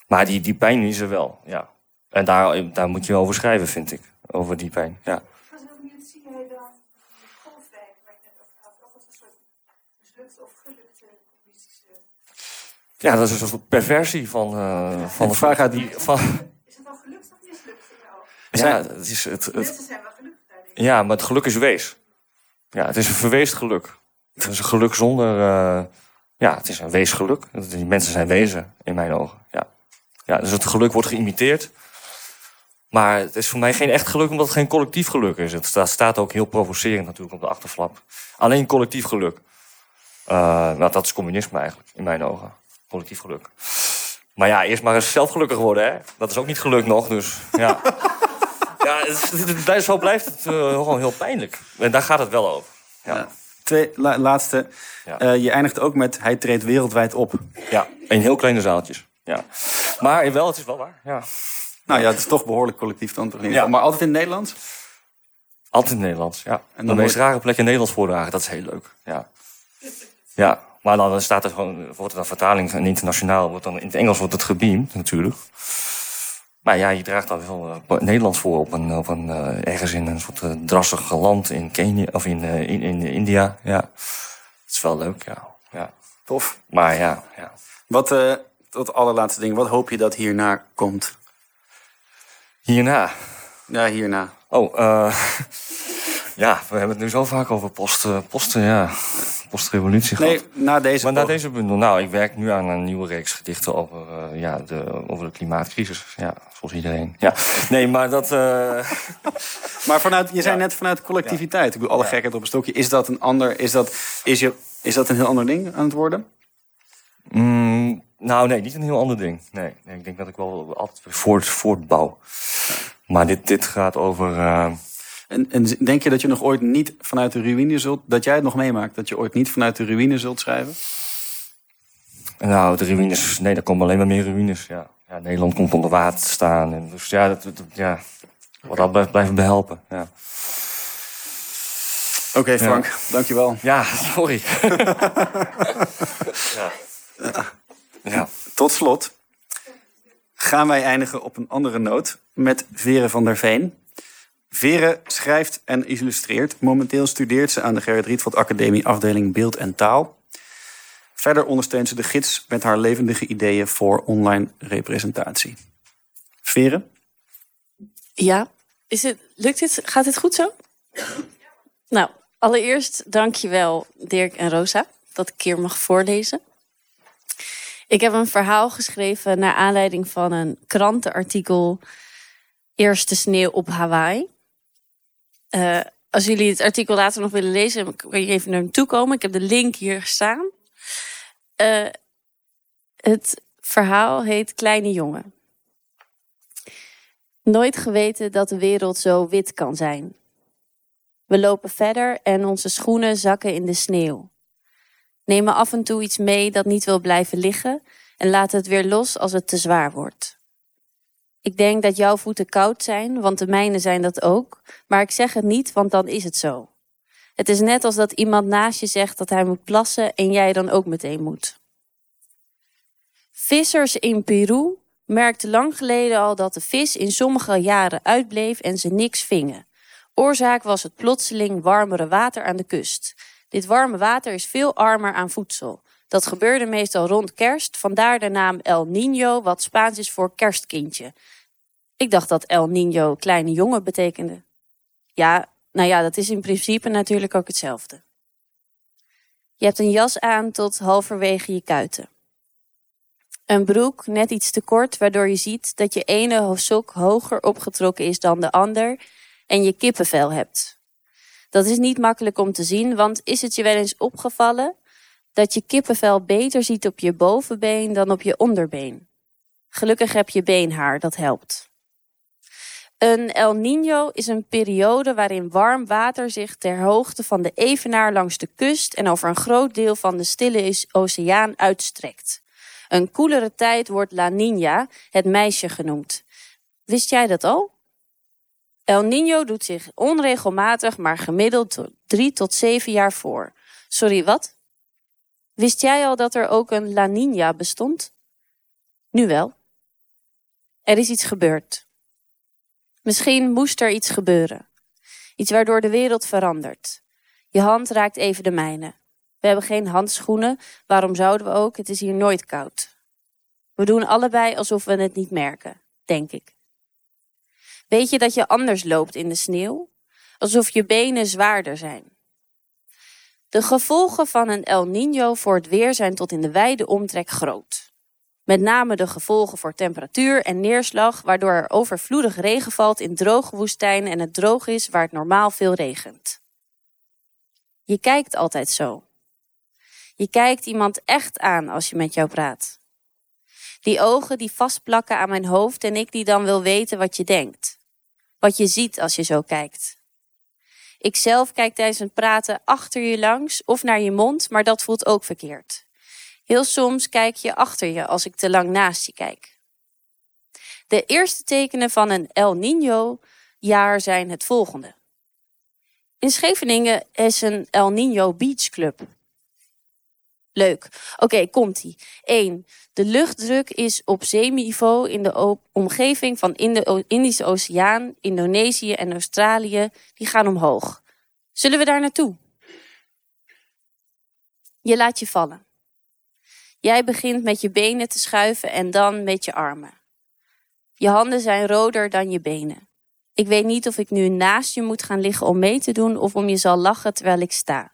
maar die, die pijn is er wel, ja. En daar, daar moet je over schrijven, vind ik. Over die pijn, ja. Ja, dat is een soort perversie van, uh, van de vraag uit die. Van... Is het wel gelukt of mislukt voor jou? Ja, het is het, het, Mensen zijn wel gelukkig daarin. ja, maar het geluk is wees. Ja, het is een verweest geluk. Het is een geluk zonder. Uh, ja, het is een weesgeluk. Die mensen zijn wezen, in mijn ogen. Ja. ja, dus het geluk wordt geïmiteerd. Maar het is voor mij geen echt geluk, omdat het geen collectief geluk is. Het staat, staat ook heel provocerend natuurlijk op de achterflap. Alleen collectief geluk. Uh, nou, dat is communisme eigenlijk, in mijn ogen. Collectief geluk. Maar ja, eerst maar eens zelf gelukkig worden, hè. Dat is ook niet geluk nog, dus ja. ja, het, zo blijft het uh, gewoon heel pijnlijk. En daar gaat het wel over. Ja. Ja. Twee, la- laatste. Ja. Eh, je eindigt ook met hij treedt wereldwijd op. Ja, in heel kleine zaaltjes. Ja. Maar wel, het is wel waar. Ja. Nou ja, het is toch behoorlijk collectief dan toch Ja. Maar altijd in het Nederlands? Altijd in het Nederlands, ja. En de dan meest wordt- rare plek in Nederlands voordragen, dat is heel leuk. Ja, ja maar dan staat er gewoon, wordt er dan vertaling en internationaal, wordt dan in het Engels wordt het gebeamd natuurlijk. Maar ja, je draagt dan wel eh, Nederlands voor op een, op een eh, ergens in een soort eh, drassig land in Kenia of in, in, in India. Ja, het is wel leuk, ja. ja. Tof. Maar ja, ja. Wat, tot allerlaatste ding. Wat hoop je dat hierna komt? Hierna. Ja, hierna. Oh, eh ja, we hebben het nu zo vaak over post, eh, post, ja, postrevolutie gehad. Nee, na deze... Maar na deze bundel, nou, ik werk nu aan een nieuwe reeks gedichten over, eh, ja, de, over de klimaatcrisis. Ja, zoals iedereen. Ja, nee, maar dat. eh, Maar vanuit, je zei net vanuit collectiviteit. Ik bedoel, alle gekheid op een stokje. Is dat een ander... Is dat, is, je, is dat een heel ander ding aan het worden? mm, nou, nee, niet een heel ander ding. Nee, nee ik denk dat ik wel altijd voort, voortbouw. Maar dit, dit gaat over. eh, En, en denk je dat je nog ooit niet vanuit de ruïne zult... Dat jij het nog meemaakt, dat je ooit niet vanuit de ruïne zult schrijven? nou, de ruïnes. Nee, er komen alleen maar meer ruïnes. Ja. ja Nederland komt onder water te staan. En dus ja, dat, dat- ja, wat dat blijft blijven behelpen. Ja, Oké, Frank. Dankjewel. ja sorry. ja. ja. Tot slot gaan wij eindigen op een andere noot met Vere van der Veen. Vere schrijft en illustreert. Momenteel studeert ze aan de Gerrit Rietveld Academie afdeling Beeld en Taal. Verder ondersteunt ze de gids met haar levendige ideeën voor online representatie. Vere? Ja, is het, lukt dit? Gaat dit goed zo? Nou, allereerst dankjewel Dirk en Rosa dat ik hier mag voorlezen. Ik heb een verhaal geschreven naar aanleiding van een krantenartikel Eerste sneeuw op Hawaii. Eh, als jullie het artikel later nog willen lezen, kan je even naar me toe komen. Ik heb de link hier staan. Eh, het verhaal heet Kleine jongen. Nooit geweten dat de wereld zo wit kan zijn. We lopen verder en onze schoenen zakken in de sneeuw. Nemen af en toe iets mee dat niet wil blijven liggen en laten het weer los als het te zwaar wordt. Ik denk dat jouw voeten koud zijn, want de mijne zijn dat ook, maar ik zeg het niet, want dan is het zo. Het is net als dat iemand naast je zegt dat hij moet plassen en jij dan ook meteen moet. Vissers in Peru merkten lang geleden al dat de vis in sommige jaren uitbleef en ze niks vingen. Oorzaak was het plotseling warmere water aan de kust. Dit warme water is veel armer aan voedsel. Dat gebeurde meestal rond kerst, vandaar de naam El Niño, wat Spaans is voor kerstkindje. Ik dacht dat El Niño kleine jongen betekende. Ja, nou ja, dat is in principe natuurlijk ook hetzelfde. Je hebt een jas aan tot halverwege je kuiten. Een broek net iets te kort, waardoor je ziet dat je ene sok hoger opgetrokken is dan de ander en je kippenvel hebt. Dat is niet makkelijk om te zien, want is het je wel eens opgevallen dat je kippenvel beter ziet op je bovenbeen dan op je onderbeen? Gelukkig heb je beenhaar, dat helpt. Een El Niño is een periode waarin warm water zich ter hoogte van de evenaar langs de kust en over een groot deel van de stille oceaan uitstrekt. Een koelere tijd wordt La Niña, het meisje genoemd. Wist jij dat al? El Niño doet zich onregelmatig, maar gemiddeld drie tot zeven jaar voor. Sorry, wat? Wist jij al dat er ook een La Niña bestond? Nu wel. Er is iets gebeurd. Misschien moest er iets gebeuren. Iets waardoor de wereld verandert. Je hand raakt even de mijne. We hebben geen handschoenen. Waarom zouden we ook? Het is hier nooit koud. We doen allebei alsof we het niet merken, denk ik. Weet je dat je anders loopt in de sneeuw? Alsof je benen zwaarder zijn. De gevolgen van een El Niño voor het weer zijn tot in de wijde omtrek groot. Met name de gevolgen voor temperatuur en neerslag, waardoor er overvloedig regen valt in droge woestijnen en het droog is waar het normaal veel regent. Je kijkt altijd zo. Je kijkt iemand echt aan als je met jou praat. Die ogen die vastplakken aan mijn hoofd en ik die dan wil weten wat je denkt. Wat je ziet als je zo kijkt. Ik zelf kijk tijdens het praten achter je langs of naar je mond, maar dat voelt ook verkeerd. Heel soms kijk je achter je als ik te lang naast je kijk. De eerste tekenen van een El Niño jaar zijn het volgende. In Scheveningen is een El Niño Beach Club. Leuk. Oké, komt-ie. 1. De luchtdruk is op zeeniveau in de omgeving van de Indische Oceaan, Indonesië en Australië. Die gaan omhoog. Zullen we daar naartoe? Je laat je vallen. Jij begint met je benen te schuiven en dan met je armen. Je handen zijn roder dan je benen. Ik weet niet of ik nu naast je moet gaan liggen om mee te doen of om je zal lachen terwijl ik sta.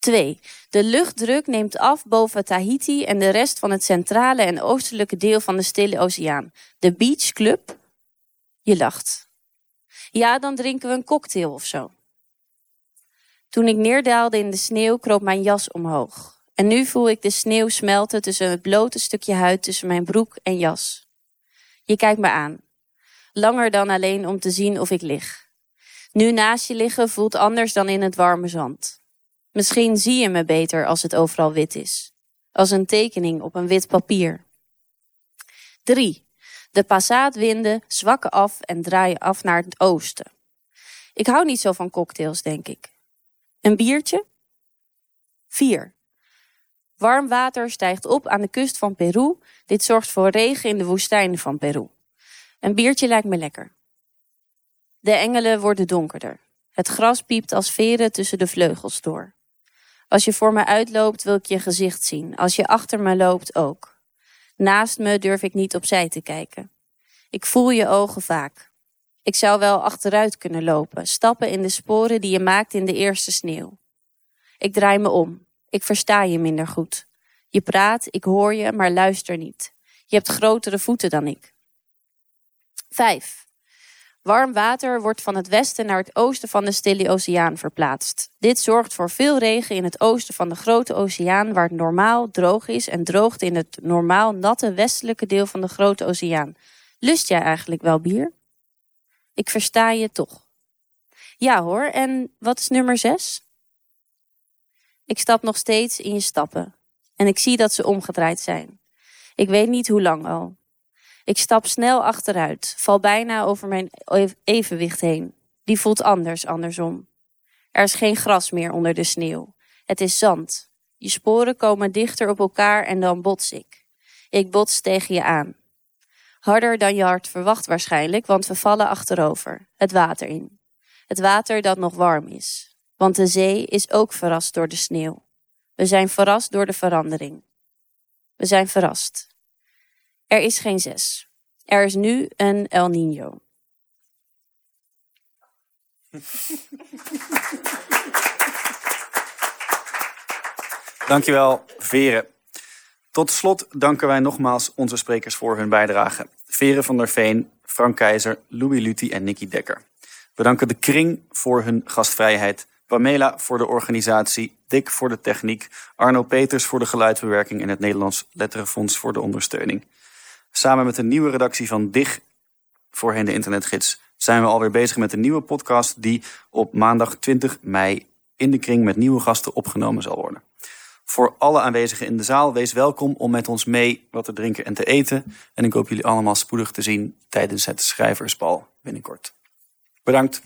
2. De luchtdruk neemt af boven Tahiti en de rest van het centrale en oostelijke deel van de Stille Oceaan. De Beach Club? Je lacht. Ja, dan drinken we een cocktail of zo. Toen ik neerdaalde in de sneeuw, kroop mijn jas omhoog. En nu voel ik de sneeuw smelten tussen het blote stukje huid tussen mijn broek en jas. Je kijkt me aan. Langer dan alleen om te zien of ik lig. Nu naast je liggen voelt anders dan in het warme zand. Misschien zie je me beter als het overal wit is. Als een tekening op een wit papier. 3. De passaatwinden zwakken af en draaien af naar het oosten. Ik hou niet zo van cocktails, denk ik. Een biertje? 4. Warm water stijgt op aan de kust van Peru. Dit zorgt voor regen in de woestijnen van Peru. Een biertje lijkt me lekker. De engelen worden donkerder. Het gras piept als veren tussen de vleugels door. Als je voor me uitloopt, wil ik je gezicht zien. Als je achter me loopt, ook. Naast me durf ik niet opzij te kijken. Ik voel je ogen vaak. Ik zou wel achteruit kunnen lopen, stappen in de sporen die je maakt in de eerste sneeuw. Ik draai me om. Ik versta je minder goed. Je praat, ik hoor je, maar luister niet. Je hebt grotere voeten dan ik. 5. Warm water wordt van het westen naar het oosten van de Stille Oceaan verplaatst. Dit zorgt voor veel regen in het oosten van de Grote Oceaan, waar het normaal droog is, en droogt in het normaal natte westelijke deel van de Grote Oceaan. Lust jij eigenlijk wel bier? Ik versta je toch. Ja hoor, en wat is nummer 6? Ik stap nog steeds in je stappen. En ik zie dat ze omgedraaid zijn. Ik weet niet hoe lang al. Ik stap snel achteruit, val bijna over mijn evenwicht heen. Die voelt anders, andersom. Er is geen gras meer onder de sneeuw. Het is zand. Je sporen komen dichter op elkaar en dan bots ik. Ik bots tegen je aan. Harder dan je hart verwacht waarschijnlijk, want we vallen achterover, het water in. Het water dat nog warm is. Want de zee is ook verrast door de sneeuw. We zijn verrast door de verandering. We zijn verrast. Er is geen zes. Er is nu een El Nino. Dankjewel, Veren. Tot slot danken wij nogmaals onze sprekers voor hun bijdrage. Veren van der Veen, Frank Keizer, Louis Lutti en Nicky Dekker. We danken de Kring voor hun gastvrijheid, Pamela voor de organisatie, Dick voor de techniek, Arno Peters voor de geluidbewerking en het Nederlands Letterenfonds voor de ondersteuning. Samen met de nieuwe redactie van DIG voorheen de internetgids, zijn we alweer bezig met een nieuwe podcast die op maandag 20 mei in de kring met nieuwe gasten opgenomen zal worden. Voor alle aanwezigen in de zaal, wees welkom om met ons mee wat te drinken en te eten. En ik hoop jullie allemaal spoedig te zien tijdens het schrijversbal binnenkort. Bedankt.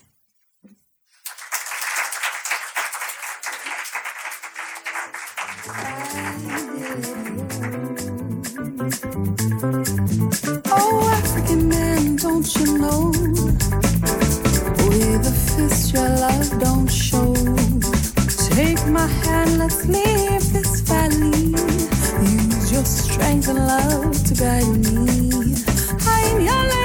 Strength and love to guide me. I'm your